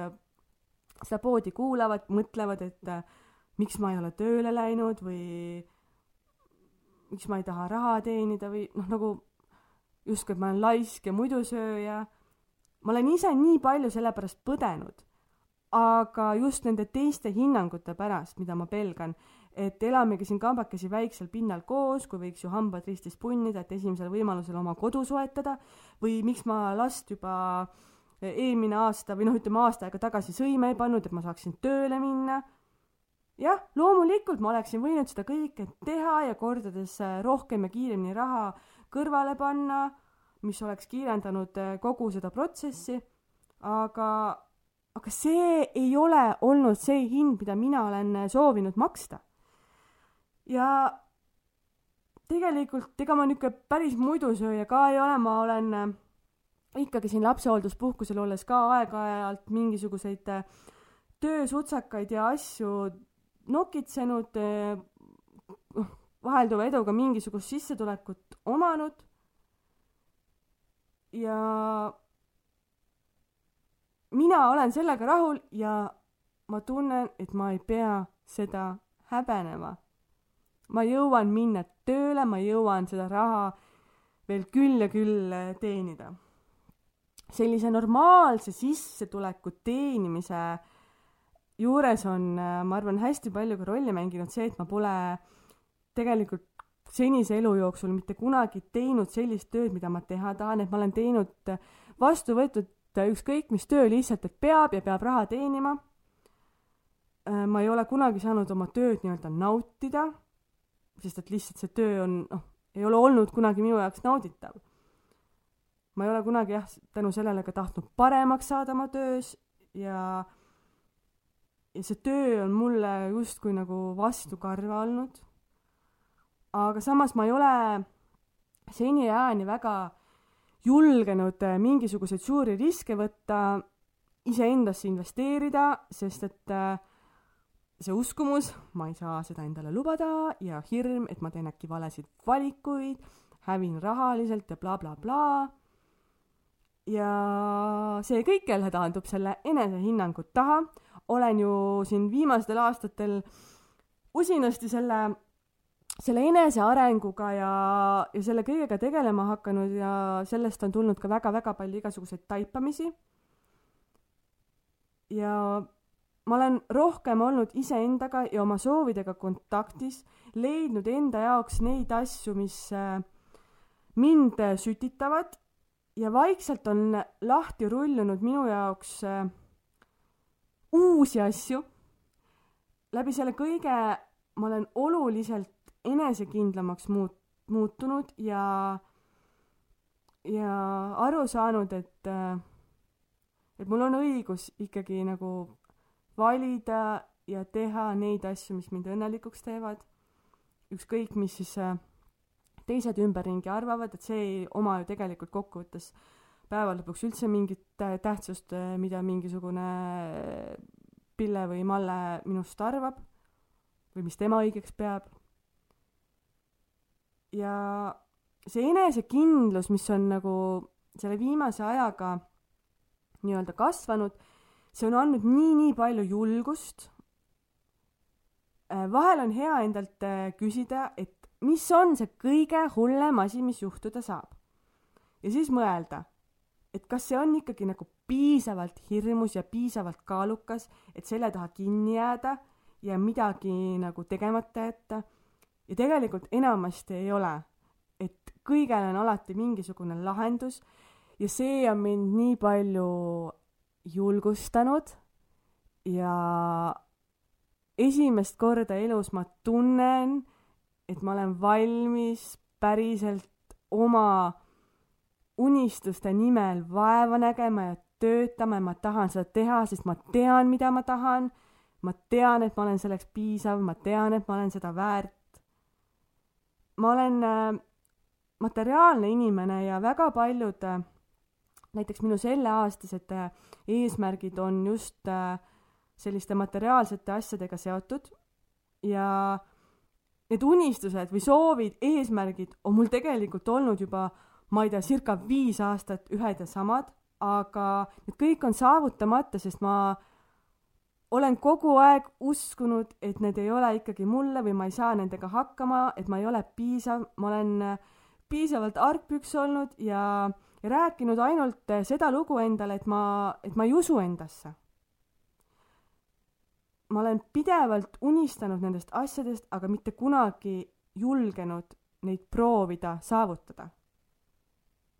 seda poodi kuulavad, mõtlevad, et äh, miks ma ei ole tööle läinud või miks ma ei taha raha teenida või noh, nagu justkui, et ma olen laisk ja muidusööja. ma olen ise nii palju selle pärast põdenud, aga just nende teiste hinnangute pärast, mida ma pelgan, et elamegi siin kambakesi väiksel pinnal koos, kui võiks ju hambad ristis punnida, et esimesel võimalusel oma kodu soetada või miks ma last juba eelmine aasta või noh, ütleme aasta aega tagasi sõime ei pannud, et ma saaksin tööle minna. Jah, loomulikult ma oleksin võinud seda kõike teha ja kordades äh, rohkem ja kiiremini raha kõrvale panna, mis oleks kiirendanud äh, kogu seda protsessi, aga, aga see ei ole olnud see hind, mida mina olen äh, soovinud maksta. Ja tegelikult ega ma niisugune päris muidusööja ka ei ole, ma olen ikkagi siin lapsehoolduspuhkusel olles ka aeg-ajalt mingisuguseid töösutsakaid ja asju nokitsenud, noh, vahelduva eduga mingisugust sissetulekut omanud ja mina olen sellega rahul ja ma tunnen, et ma ei pea seda häbenema ma jõuan minna tööle, ma jõuan seda raha veel küll ja küll äh, teenida. sellise normaalse sissetuleku teenimise juures on, äh, ma arvan, hästi palju ka rolli mänginud see, et ma pole tegelikult senise elu jooksul mitte kunagi teinud sellist tööd, mida ma teha tahan, et ma olen teinud, äh, vastu võetud ükskõik mis töö lihtsalt, et peab ja peab raha teenima. ma ei ole kunagi saanud oma tööd nii-öelda nautida sest et lihtsalt see töö on, noh, ei ole olnud kunagi minu jaoks nauditav. ma ei ole kunagi jah, tänu sellele ka tahtnud paremaks saada oma töös ja ja see töö on mulle justkui nagu vastukarva olnud. aga samas ma ei ole seniajani väga julgenud mingisuguseid suuri riske võtta, iseendasse investeerida, sest et äh, see uskumus, ma ei saa seda endale lubada ja hirm, et ma teen äkki valesid valikuid, hävin rahaliselt ja blablabla bla, bla. ja see kõik jälle taandub selle enesehinnangu taha. Olen ju siin viimastel aastatel usinasti selle, selle enesearenguga ja, ja selle kõigega tegelema hakanud ja sellest on tulnud ka väga-väga palju igasuguseid taipamisi. ja ma olen rohkem olnud iseendaga ja oma soovidega kontaktis, leidnud enda jaoks neid asju, mis äh, mind sütitavad ja vaikselt on lahti rullunud minu jaoks äh, uusi asju. läbi selle kõige ma olen oluliselt enesekindlamaks muut-, muutunud ja, ja aru saanud, et, et mul on õigus ikkagi nagu valida ja teha neid asju, mis mind õnnelikuks teevad. ükskõik, mis siis äh, teised ümberringi arvavad, et see ei oma ju tegelikult kokkuvõttes päeva lõpuks üldse mingit tähtsust, äh, mida mingisugune Pille või Malle minust arvab või mis tema õigeks peab. ja see enesekindlus, mis on nagu selle viimase ajaga nii-öelda kasvanud see on andnud nii-nii palju julgust. Äh, vahel on hea endalt äh, küsida, et mis on see kõige hullem asi, mis juhtuda saab. ja siis mõelda, et kas see on ikkagi nagu piisavalt hirmus ja piisavalt kaalukas, et selle taha kinni jääda ja midagi nagu tegemata jätta. ja tegelikult enamasti ei ole, et kõigele on alati mingisugune lahendus ja see on mind nii palju julgustanud ja esimest korda elus ma tunnen, et ma olen valmis päriselt oma unistuste nimel vaeva nägema ja töötama ja ma tahan seda teha, sest ma tean, mida ma tahan. ma tean, et ma olen selleks piisav, ma tean, et ma olen seda väärt. ma olen äh, materiaalne inimene ja väga paljud äh, näiteks minu selleaastased äh, eesmärgid on just selliste materiaalsete asjadega seotud ja need unistused või soovid, eesmärgid on mul tegelikult olnud juba, ma ei tea, circa viis aastat ühed ja samad, aga need kõik on saavutamata, sest ma olen kogu aeg uskunud, et need ei ole ikkagi mulle või ma ei saa nendega hakkama, et ma ei ole piisav, ma olen piisavalt argpüks olnud ja, ja rääkinud ainult seda lugu endale, et ma, et ma ei usu endasse. ma olen pidevalt unistanud nendest asjadest, aga mitte kunagi julgenud neid proovida saavutada.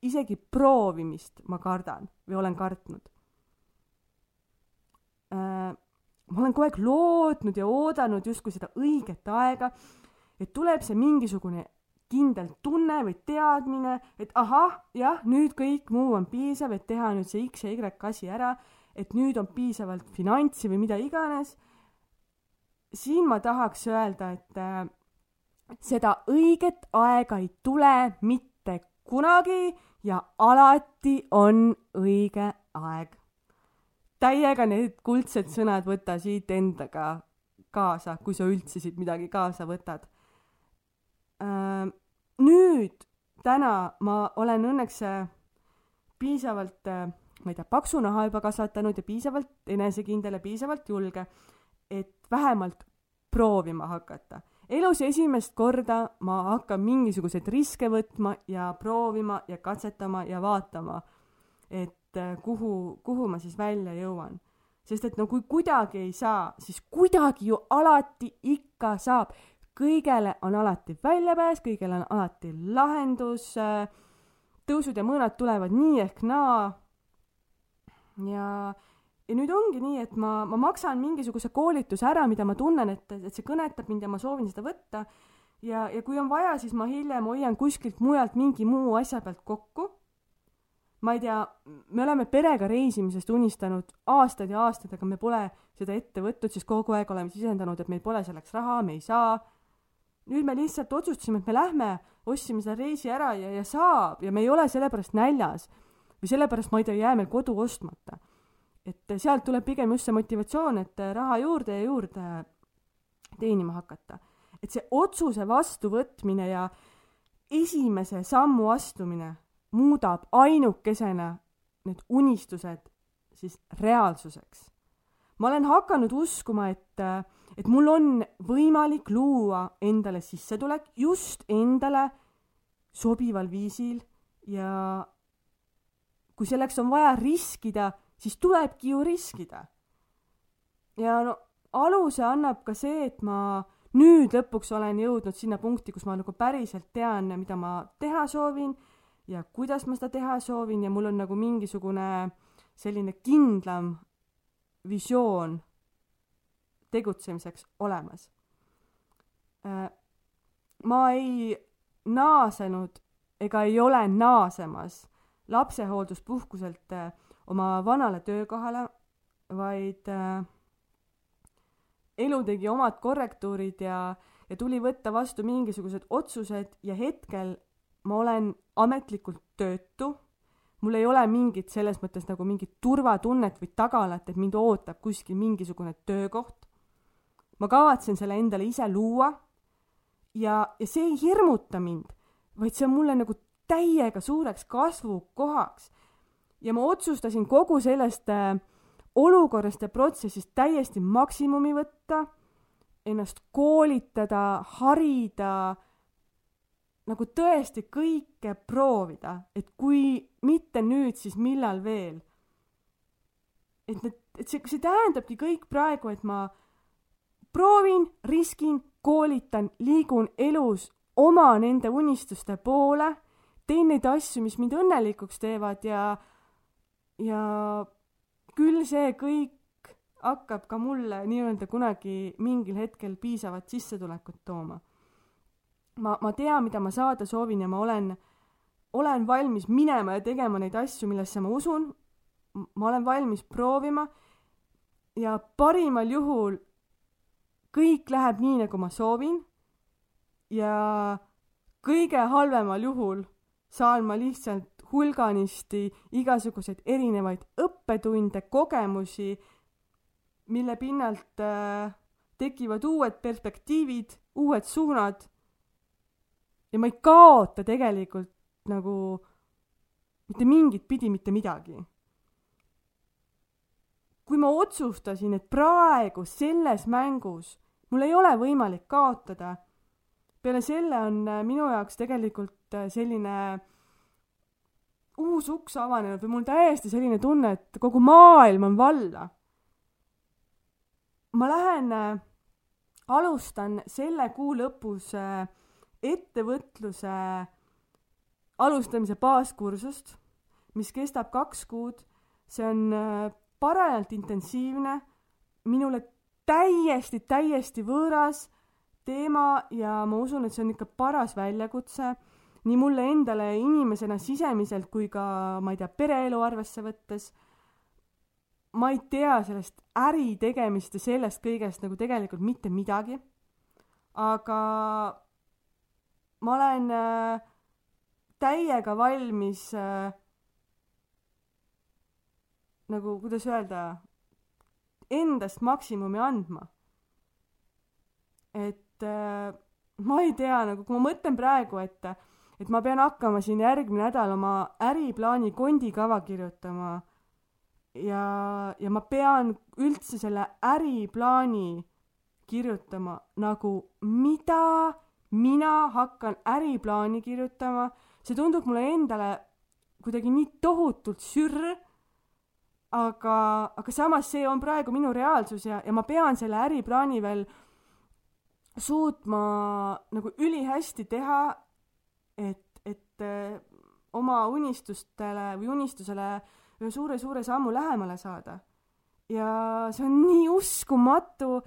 Isegi proovimist ma kardan või olen kartnud äh, ma olen kogu aeg lootnud ja oodanud justkui seda õiget aega, et tuleb see mingisugune kindel tunne või teadmine, et ahah, jah, nüüd kõik muu on piisav, et teha nüüd see X ja Y asi ära, et nüüd on piisavalt finantsi või mida iganes. siin ma tahaks öelda, et äh, seda õiget aega ei tule mitte kunagi ja alati on õige aeg täiega need kuldsed sõnad võta siit endaga kaasa, kui sa üldse siit midagi kaasa võtad. nüüd, täna ma olen õnneks äh, piisavalt, äh, ma ei tea, paksu naha juba kasvatanud ja piisavalt enesekindel ja piisavalt julge, et vähemalt proovima hakata. elus esimest korda ma hakkan mingisuguseid riske võtma ja proovima ja katsetama ja vaatama, et äh, kuhu, kuhu ma siis välja jõuan. sest et no kui kuidagi ei saa, siis kuidagi ju alati ikka saab. kõigele on alati väljapääs, kõigele on alati lahendus. Äh, tõusud ja mõõnad tulevad nii ehk naa. ja, ja nüüd ongi nii, et ma, ma maksan mingisuguse koolituse ära, mida ma tunnen, et, et see kõnetab mind ja ma soovin seda võtta. ja, ja kui on vaja, siis ma hiljem hoian kuskilt mujalt mingi muu asja pealt kokku ma ei tea, me oleme perega reisimisest unistanud aastaid ja aastaid, aga me pole seda ette võtnud, sest kogu aeg oleme sisendanud, et meil pole selleks raha, me ei saa. nüüd me lihtsalt otsustasime, et me lähme, ostsime selle reisi ära ja, ja saab ja me ei ole selle pärast näljas. või sellepärast, ma ei tea, jää meil kodu ostmata. Et sealt tuleb pigem just see motivatsioon, et raha juurde ja juurde teenima hakata. et see otsuse vastuvõtmine ja esimese sammu astumine muudab ainukesena need unistused siis reaalsuseks. ma olen hakanud uskuma, et, et mul on võimalik luua endale sissetulek just endale sobival viisil ja kui selleks on vaja riskida, siis tulebki ju riskida. ja no aluse annab ka see, et ma nüüd lõpuks olen jõudnud sinna punkti, kus ma nagu päriselt tean, mida ma teha soovin ja kuidas ma seda teha soovin ja mul on nagu mingisugune selline kindlam visioon tegutsemiseks olemas. Äh, ma ei naasenud ega ei ole naasemas lapsehoolduspuhkuselt äh, oma vanale töökohale, vaid äh, elu tegi omad korrektuurid ja, ja tuli võtta vastu mingisugused otsused ja hetkel ma olen ametlikult töötu, mul ei ole mingit selles mõttes nagu mingit turvatunnet või tagalat, et mind ootab kuskil mingisugune töökoht. ma kavatsen selle endale ise luua ja, ja see ei hirmuta mind, vaid see on mulle nagu täiega suureks kasvukohaks. Ja ma otsustasin kogu sellest äh, olukorrast ja protsessist täiesti maksimumi võtta, ennast koolitada, harida nagu tõesti kõike proovida, et kui mitte nüüd, siis millal veel. et need, et see, see tähendabki kõik praegu, et ma proovin, riskin, koolitan, liigun elus oma nende unistuste poole, teen neid asju, mis mind õnnelikuks teevad ja, ja küll see kõik hakkab ka mulle nii-öelda kunagi mingil hetkel piisavat sissetulekut tooma ma, ma tean, mida ma saada soovin ja ma olen, olen valmis minema ja tegema neid asju, millesse ma usun. ma olen valmis proovima ja parimal juhul kõik läheb nii, nagu ma soovin. ja kõige halvemal juhul saan ma lihtsalt hulganisti igasuguseid erinevaid õppetunde, kogemusi, mille pinnalt äh, tekivad uued perspektiivid, uued suunad ja ma ei kaota tegelikult nagu mitte mingit pidi mitte midagi. kui ma otsustasin, et praegu selles mängus mul ei ole võimalik kaotada, peale selle on äh, minu jaoks tegelikult äh, selline uus uks avanenud või mul täiesti selline tunne, et kogu maailm on valla. ma lähen äh, alustan selle kuu lõpus äh, ettevõtluse alustamise baaskursust, mis kestab kaks kuud. see on äh, parajalt intensiivne, minule täiesti, täiesti võõras teema ja ma usun, et see on ikka paras väljakutse nii mulle endale inimesena sisemiselt kui ka, ma ei tea, pereelu arvesse võttes ma ei tea sellest äri tegemist ja sellest kõigest nagu tegelikult mitte midagi aga ma olen äh, täiega valmis äh, nagu, kuidas öelda, endast maksimumi andma. et äh, ma ei tea, nagu kui ma mõtlen praegu, et, et ma pean hakkama siin järgmine nädal oma äriplaani kondikava kirjutama. Ja, ja ma pean üldse selle äriplaani kirjutama nagu mida mina hakkan äriplaani kirjutama, see tundub mulle endale kuidagi nii tohutult sürr, aga, aga samas see on praegu minu reaalsus ja, ja ma pean selle äriplaani veel suutma nagu ülihästi teha, et, et äh, oma unistustele või unistusele ühe suure-suure sammu lähemale saada. ja see on nii uskumatu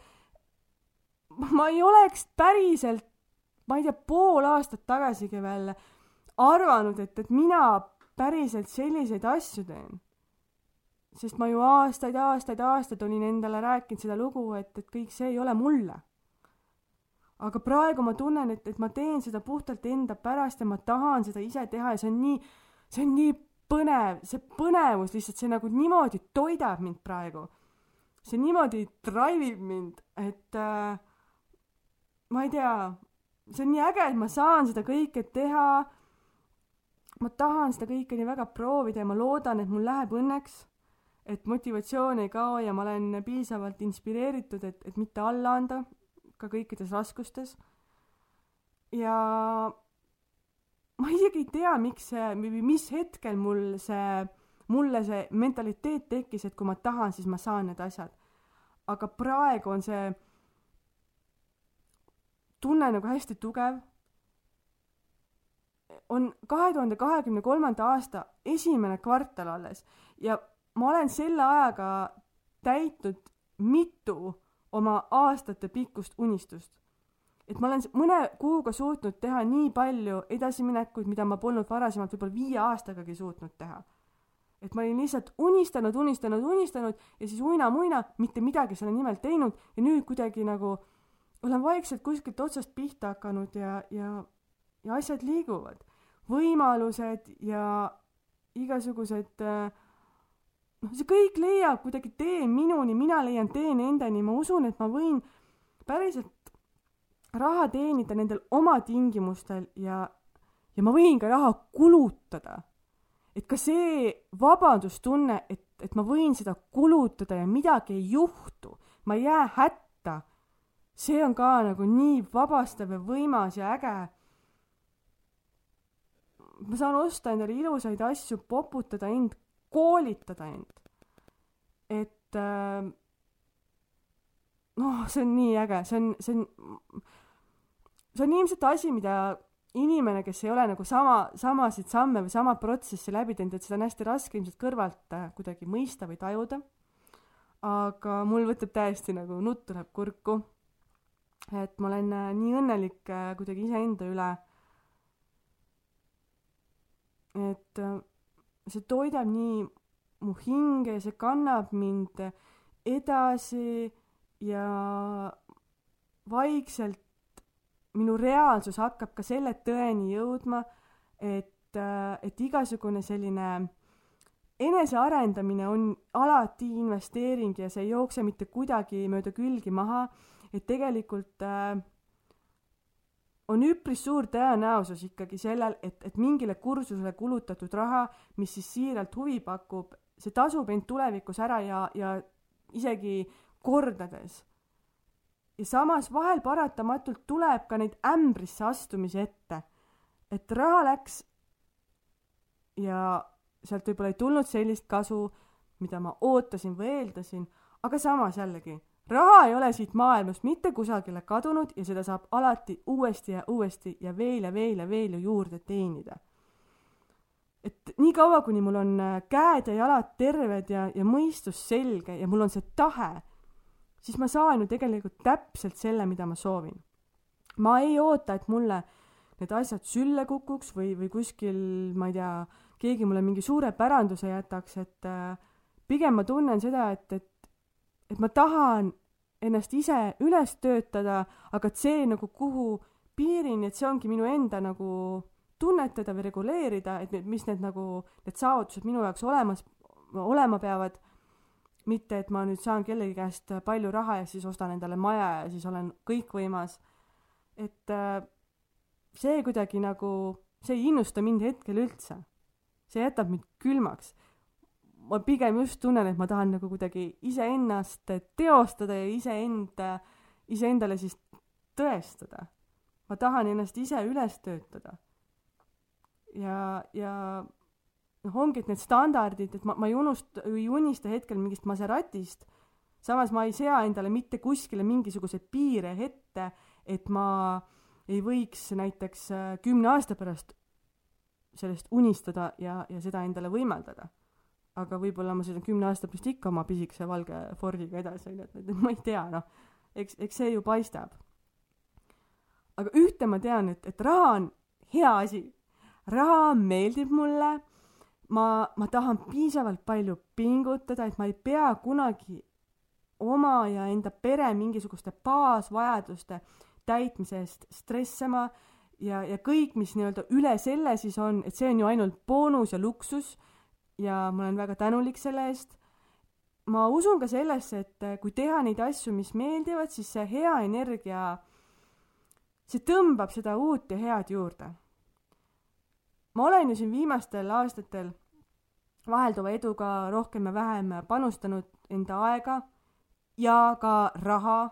ma ei oleks päriselt, ma ei tea, pool aastat tagasigi veel arvanud, et, et mina päriselt selliseid asju teen. sest ma ju aastaid, aastaid, aastaid olin endale rääkinud seda lugu, et, et kõik see ei ole mulle. Aga praegu ma tunnen, et, et ma teen seda puhtalt enda pärast ja ma tahan seda ise teha ja see on nii, see on nii põnev, see põnevus lihtsalt, see nagu niimoodi toidab mind praegu. see niimoodi drive ib mind, et äh, ma ei tea, see on nii äge, et ma saan seda kõike teha. ma tahan seda kõike nii väga proovida ja ma loodan, et mul läheb õnneks. et motivatsioon ei kao ja ma olen piisavalt inspireeritud, et, et mitte alla anda ka kõikides raskustes. ja ma isegi ei tea, miks see mis hetkel mul see, mulle see mentaliteet tekkis, et kui ma tahan, siis ma saan need asjad. aga praegu on see tunne nagu hästi tugev. on kahe tuhande kahekümne kolmanda aasta esimene kvartal alles ja ma olen selle ajaga täitnud mitu oma aastate pikkust unistust. et ma olen mõne kuuga suutnud teha nii palju edasiminekuid, mida ma polnud varasemalt võib-olla viie aastagagi suutnud teha. et ma olin lihtsalt unistanud, unistanud, unistanud ja siis uina-muina mitte midagi selle nimel teinud ja nüüd kuidagi nagu olen vaikselt kuskilt otsast pihta hakanud ja, ja, ja asjad liiguvad. võimalused ja igasugused äh, noh, see kõik leiab kuidagi tee minuni, mina leian tee nendeni, ma usun, et ma võin päriselt raha teenida nendel oma tingimustel ja, ja ma võin ka raha kulutada. et ka see vabadustunne, et, et ma võin seda kulutada ja midagi ei juhtu, ma ei jää hätta see on ka nagu nii vabastav ja võimas ja äge. ma saan osta endale ilusaid asju, poputada end, koolitada end. et äh, noh, see on nii äge, see on, see on, see on ilmselt asi, mida inimene, kes ei ole nagu sama, samasid samme või sama protsessi läbi teinud, et seda on hästi raske ilmselt kõrvalt äh, kuidagi mõista või tajuda. aga mul võtab täiesti nagu nutt tuleb kurku et ma olen äh, nii õnnelik äh, kuidagi iseenda üle. et see toidab nii mu hinge see kannab mind edasi ja vaikselt minu reaalsus hakkab ka selle tõeni jõudma, et, et igasugune selline enesearendamine on alati investeering ja see ei jookse mitte kuidagi mööda külgi maha. Et tegelikult äh, on üpris suur tõenäosus ikkagi sellel, et, et mingile kursusele kulutatud raha, mis siis siiralt huvi pakub, see tasub end tulevikus ära ja, ja, isegi kordades. ja samas vahel paratamatult tuleb ka neid ämbrisse astumisi ette. et raha läks ja sealt võib-olla ei tulnud sellist kasu, mida ma ootasin või eeldasin, aga samas jällegi, raha ei ole siit maailmast mitte kusagile kadunud ja seda saab alati uuesti ja uuesti ja veel ja veel ja veel ju juurde teenida et niikaua, kuni mul on äh, käed ja jalad terved ja, ja mõistus selge ja mul on see tahe, siis ma saan ju tegelikult täpselt selle, mida ma soovin. ma ei oota, et mulle need asjad sülle kukuks või, või kuskil, ma ei tea, keegi mulle mingi suure päranduse jätaks, et äh, pigem ma tunnen seda, et, et, et ma tahan ennast ise üles töötada, aga et see nagu kuhu piirini, et see ongi minu enda nagu tunnetada või reguleerida, et need, mis need nagu, need saavutused minu jaoks olemas, olema peavad, mitte et ma nüüd saan kellegi käest palju raha ja siis ostan endale maja ja siis olen kõikvõimas. et äh, see kuidagi nagu, see ei innusta mind hetkel üldse. see jätab mind külmaks. Ma pigem just tunnen, et ma tahan nagu kuidagi iseennast teostada ja iseenda, iseendale siis tõestada. ma tahan ennast ise üles töötada ja, ja noh, ongi, et need standardid, et ma, ma ei unusta, ei unista hetkel mingist Maseratist, samas ma ei sea endale mitte kuskile mingisuguseid piire ette, et ma ei võiks näiteks äh, kümne aasta pärast sellest unistada ja, ja seda endale võimaldada. Aga võib-olla ma sõidan kümne aasta pärast ikka oma pisikese valge Fordiga edasi, onju, et ma ei tea, noh, eks, eks see ju paistab. aga ühte ma tean, et, et raha on hea asi. Raha meeldib mulle, ma, ma tahan piisavalt palju pingutada, et ma ei pea kunagi oma ja enda pere mingisuguste baasvajaduste täitmise eest stressama. Ja, ja kõik, mis nii-öelda üle selle siis on, et see on ju ainult boonus ja luksus ja ma olen väga tänulik selle eest. ma usun ka sellesse, et kui teha neid asju, mis meeldivad, siis see hea energia, see tõmbab seda uut ja head juurde ma olen ju siin viimastel aastatel vahelduva eduga rohkem ja vähem panustanud enda aega ja ka raha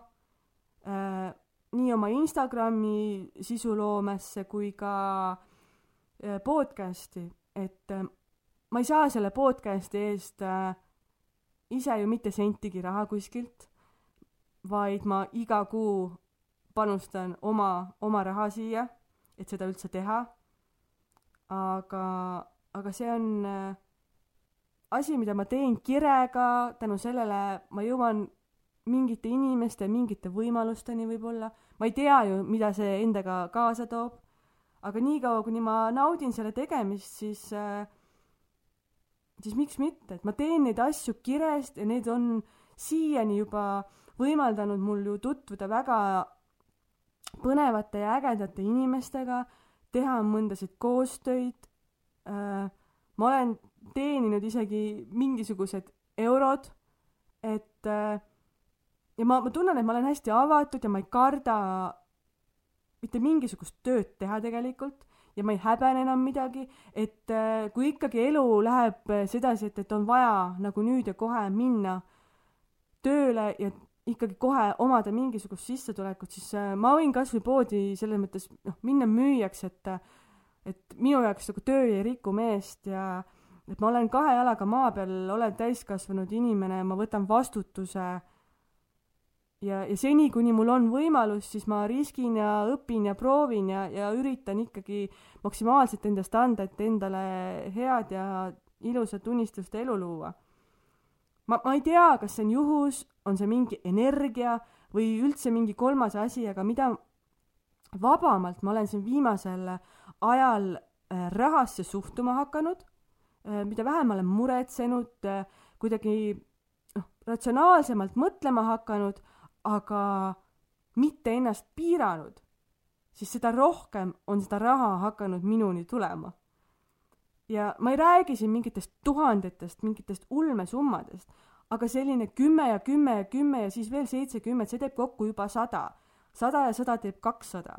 äh, nii oma Instagrami sisuloomesse kui ka äh, podcast'i, et äh, ma ei saa selle podcast'i eest äh, ise ju mitte sentigi raha kuskilt, vaid ma iga kuu panustan oma, oma raha siia, et seda üldse teha aga, aga see on äh, asi, mida ma teen kirega, tänu sellele ma jõuan mingite inimeste, mingite võimalusteni võib-olla. ma ei tea ju, mida see endaga kaasa toob. aga niikaua, kuni ma naudin selle tegemist, siis äh,, siis miks mitte, et ma teen neid asju kirest ja need on siiani juba võimaldanud mul ju tutvuda väga põnevate ja ägedate inimestega teha mõndasid koostöid äh,, ma olen teeninud isegi mingisugused eurod, et äh, ja ma, ma tunnen, et ma olen hästi avatud ja ma ei karda mitte mingisugust tööd teha tegelikult ja ma ei häbene enam midagi, et äh, kui ikkagi elu läheb sedasi, et, et on vaja nagu nüüd ja kohe minna tööle ja ikkagi kohe omada mingisugust sissetulekut, siis äh, ma võin kasvõi poodi selles mõttes noh, minna müüjaks, et et minu jaoks nagu töö ei riku meest ja et ma olen kahe jalaga maa peal, olen täiskasvanud inimene, ma võtan vastutuse ja, ja seni, kuni mul on võimalus, siis ma riskin ja õpin ja proovin ja, ja üritan ikkagi maksimaalselt endast anda, et endale head ja ilusat unistuste elu luua. Ma, ma ei tea, kas see on juhus, on see mingi energia või üldse mingi kolmas asi, aga mida vabamalt ma olen siin viimasel ajal äh, rahasse suhtuma hakanud, äh, mida vähem ma olen muretsenud, äh, kuidagi noh, ratsionaalsemalt mõtlema hakanud, aga mitte ennast piiranud, siis seda rohkem on seda raha hakanud minuni tulema ja ma ei räägi siin mingitest tuhandetest, mingitest ulmesummadest, aga selline kümme ja kümme ja kümme ja siis veel seitsekümmend, see teeb kokku juba sada. sada ja sada teeb kakssada.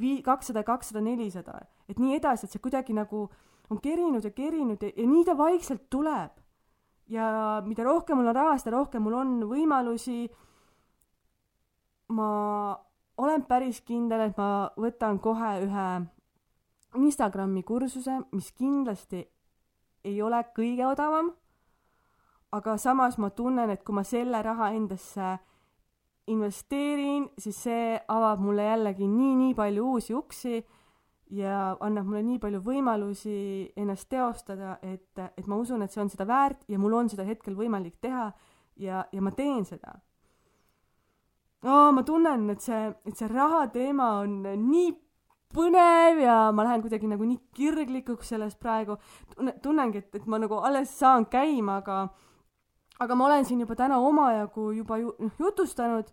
Vii-, kakssada, kakssada, nelisada, et nii edasi, et see kuidagi nagu on kerinud ja kerinud ja, ja nii ta vaikselt tuleb. ja mida rohkem mul on raha, seda rohkem mul on võimalusi. Ma olen päris kindel, et ma võtan kohe ühe Instagrami kursuse, mis kindlasti ei ole kõige odavam. aga samas ma tunnen, et kui ma selle raha endasse investeerin, siis see avab mulle jällegi nii-nii palju uusi uksi ja annab mulle nii palju võimalusi ennast teostada, et, et ma usun, et see on seda väärt ja mul on seda hetkel võimalik teha ja, ja ma teen seda oh,. ma tunnen, et see, et see raha teema on nii põnev ja ma lähen kuidagi nagu nii kirglikuks sellest praegu. tunnengi, et, et ma nagu alles saan käima, aga, aga ma olen siin juba täna omajagu juba ju, jutustanud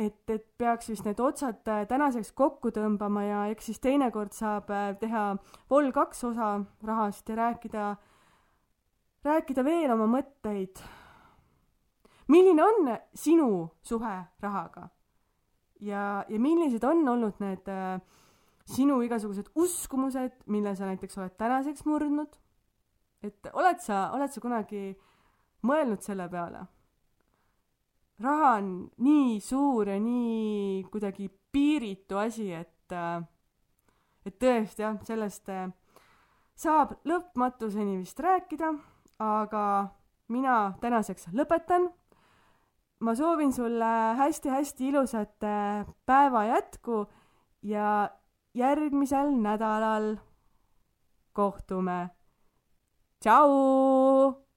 et, et peaks vist need otsad äh, tänaseks kokku tõmbama ja eks siis teinekord saab äh, teha vol kaks osa rahast ja rääkida, rääkida veel oma mõtteid. Milline on sinu suhe rahaga? ja, ja millised on olnud need äh, sinu igasugused uskumused, mille sa näiteks oled tänaseks murdnud? et oled sa, oled sa kunagi mõelnud selle peale? raha on nii suur ja nii kuidagi piiritu asi, et, äh, et tõesti jah, sellest äh, saab lõpmatuseni vist rääkida, aga mina tänaseks lõpetan. Ma soovin sulle hästi-hästi ilusat äh, päeva jätku ja järgmisel nädalal kohtume. tšau.